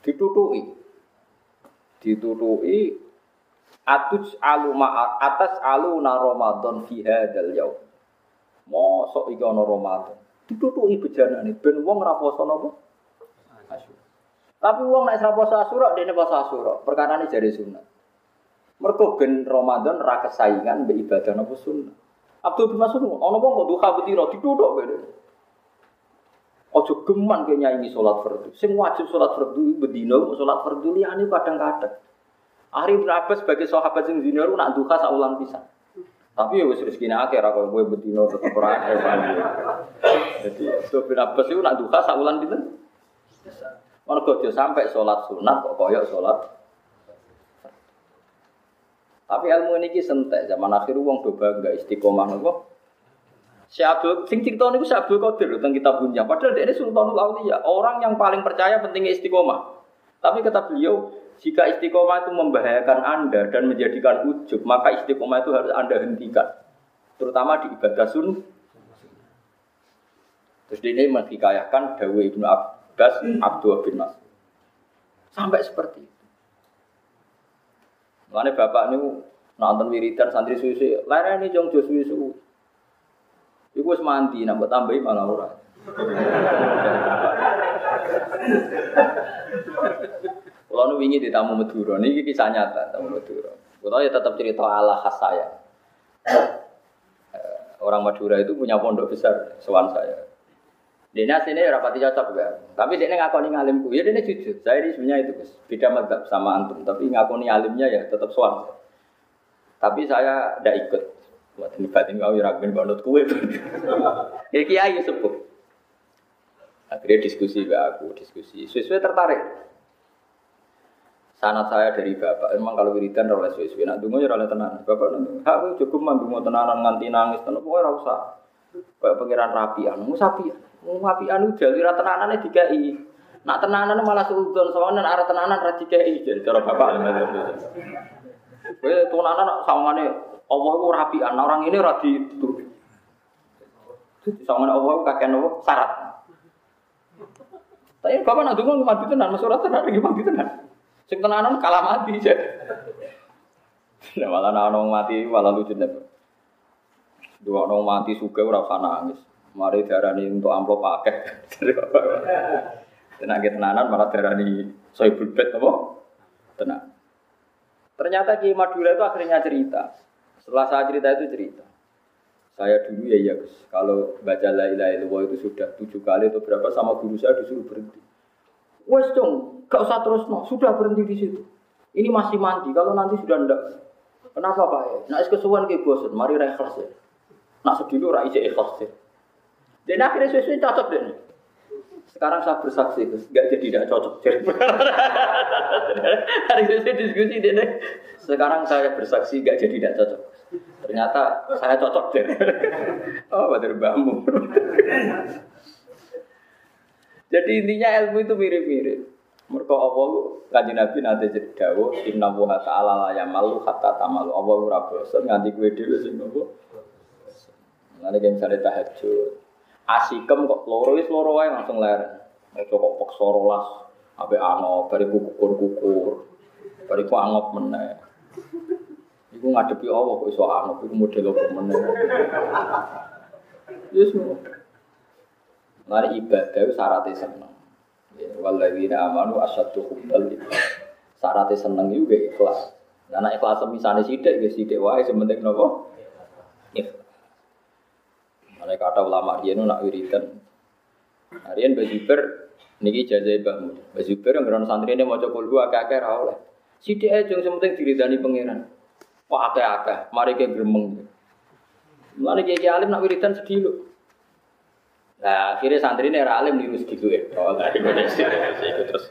S1: Ditutuki. Ditutuki atus alu ma atas alu na Ramadan fi hadzal yaum. Mosok iki ana Ramadan. Ditutuki bejanane ben wong ora poso napa? Asyura. Tapi wong nek ora poso Asyura dene poso Asyura. Perkara ini jari sunat. Mergo ben Ramadan ra kesaingan mbek ibadah napa sunnah. Abdul bin Mas'ud ana wong kok duha betira dituthuk kowe. Ojo geman ke nyanyi sholat fardu. Sing wajib sholat fardu bedino sholat fardu liyane kadang-kadang. Ari bin Abbas sebagai sahabat sing zinar nak duha saulan pisan. Tapi ya wis rezekine akeh ra kowe bedino tetep ora Jadi Abdul bin Abbas itu nak duha saulan pinten? Mergo aja sampai sholat sunat kok koyok sholat tapi ilmu ini sentek zaman akhir uang doba enggak istiqomah nopo. Si Abdul, sing cerita niku si Abdul Qadir tentang kitab punya. Padahal dia ini Sultanul Auliya, orang yang paling percaya pentingnya istiqomah. Tapi kata beliau, jika istiqomah itu membahayakan Anda dan menjadikan ujub, maka istiqomah itu harus Anda hentikan. Terutama di ibadah sun. Terus dia ini menghikayahkan Dawe Ibnu Abbas Abdul bin Mas. Sampai seperti itu. Mana bapak ini nonton wiridan santri susu, lara ini jong jos susu. Iku wis mandi, nambah tambahi malah ora. Kalau nu wingi di tamu Madura, ini kisah nyata tamu Madura. Kalau ya tetap cerita ala khas saya. Eh, orang Madura itu punya pondok besar, sewan saya. Dia sini rapati cocok ya. Tapi dia ngakoni ngalimku. Ya dia jujur. Saya ini sebenarnya itu Gus. Beda madhab sama antum. Tapi ngakoni alimnya ya tetap suam. Tapi saya tidak ikut. Buat ini batin kau raguin banget kue. ya kiai sepuh. Akhirnya diskusi ke aku, diskusi. Sesuai tertarik. Sanat saya dari bapak, emang kalau wiridan oleh sesuai, nak dungu ya oleh tenan. Bapak nanti, aku cukup mah dungu tenanan nganti nangis, tenan pokoknya rasa. Kayak pengiran rapian, nggak sapi. Wong api anu jalur tenanane dikai. Nak tenanan malah suudon soalnya arah tenanan ra dikai. Jadi cara bapak tenanan sawangane Allah ku rapian, orang ini ora dituruti. Sawangane Allah kakek nopo syarat. Tapi bapak nak dungo mati tenan, surat tenan iki mati tenan. Sing tenanan kalah mati aja. Nah, malah ana mati malah lucu nek. Dua orang mati suka usah nangis. Mari darani untuk amplop pakai. Tenaga tenanan malah darani soibul bed apa? Tenang. Ternyata Ki Madura itu akhirnya cerita. Setelah saya cerita itu cerita. Saya dulu ya ya kalau baca la ilaha illallah itu sudah tujuh kali atau berapa sama guru saya disuruh berhenti. Wes dong, gak usah terus no, sudah berhenti di situ. Ini masih mandi, kalau nanti sudah ndak. Kenapa Pak ya? Nah, kesuwan ke bosan, mari ikhlas ya. Nak sedih lu rai ikhlas ya. Dan akhirnya sesuai cocok deh. Sekarang saya bersaksi, Gus, gak jadi tidak cocok. Hari ini diskusi deh. Sekarang saya bersaksi gak jadi tidak cocok. Ternyata saya cocok deh. Oh, bater bambu. Jadi intinya ilmu itu mirip-mirip. Mereka Allah kaji Nabi nanti jadi dawo Inna wuha ta'ala la yamalu hatta tamalu Allah ora bosan nganti kue dhewe sing nopo Nanti kayak misalnya tahajud Asikem kok loro wis loro wae langsung ler Mau kok peksa rolas Ape angop, bariku kukur-kukur Bariku angop meneh Iku ngadepi Allah kok iso anut iku model apa meneh. Yes mo. Mari ibadah syaratnya seneng. Ya, Waladina amanu asyadu hubbal Syaratnya seneng juga ikhlas. Karena ikhlas misalnya sidik, ya sidik wae sementing nopo. Ikhlas. Mana kata ulama dia nak wiridan. Harian bajiber niki jajai bangun. Bajiber yang geron santri ini mau coba dua kakek rawleh. Sidik aja yang sementing diridani pangeran. Kok akeh-akeh, mari ke gremeng. Mulane kiai alim nak wiridan sedih lho. Nah, akhirnya santri ini alim niru sedih ya. Oh, lah iku terus.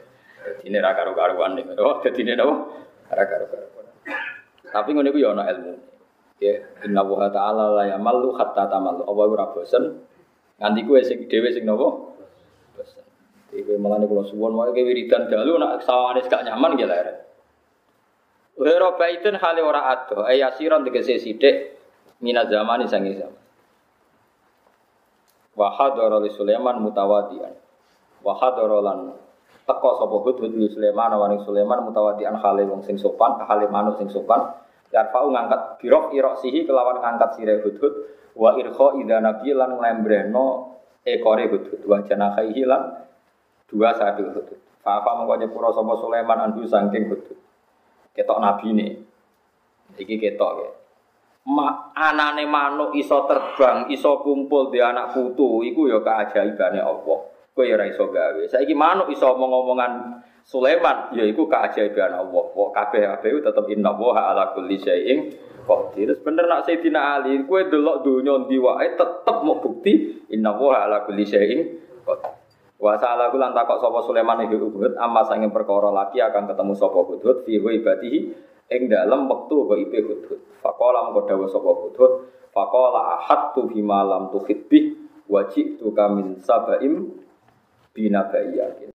S1: Ini ra karo-karuan nih. Oh, dadi ini apa? Ra karo-karuan. Tapi iku ya ana ilmu. Ya, inna wa ta'ala la yamallu hatta tamallu. Apa ora bosen? Nganti kuwe sing dhewe sing napa? Bosen. Iki malah kula suwon wae wiridan dalu nak sawane gak nyaman ya Wero baitun hale ora ado, ayasiron tegese sithik mina zaman sangi zaman. Wa hadara li Sulaiman mutawadian. Wa hadara lan teko sapa hudhud li Sulaiman waning Sulaiman mutawadian hale wong sing sopan, hale manuk sing sopan. Yarfa'u ngangkat birok irok sihi kelawan ngangkat sire hudhud wa irkha idza nabi lan ekore hudhud wa janahaihi lan dua sayap hudhud. Fa-fa mongko nyepuro sapa Sulaiman anhu saking hudhud ketok nabi nih. Iki ketok ya. Ma, anane manuk iso terbang, iso kumpul di anak putu, iku ya keajaibane Allah. Kowe ya ora iso gawe. Saiki manuk iso omong-omongan Sulaiman, ya iku keajaiban Allah. Kok kabeh-kabeh tetep inna wa ala kulli syai'in qadir. Bener nak Sayyidina Ali, kowe delok donya ndi wae tetep mau bukti inna wa ala kulli syai'in qadir. Wa sa'ala kulan takok sapa Sulaiman iki Uhud amma sange perkara laki akan ketemu sapa Hudhud fi ibadihi ing dalem wektu ipe Hudhud. Faqala mengko dawuh sapa Hudhud, faqala ahattu bima lam tuhid bih wa ji'tu kamin sabaim binabaiyah.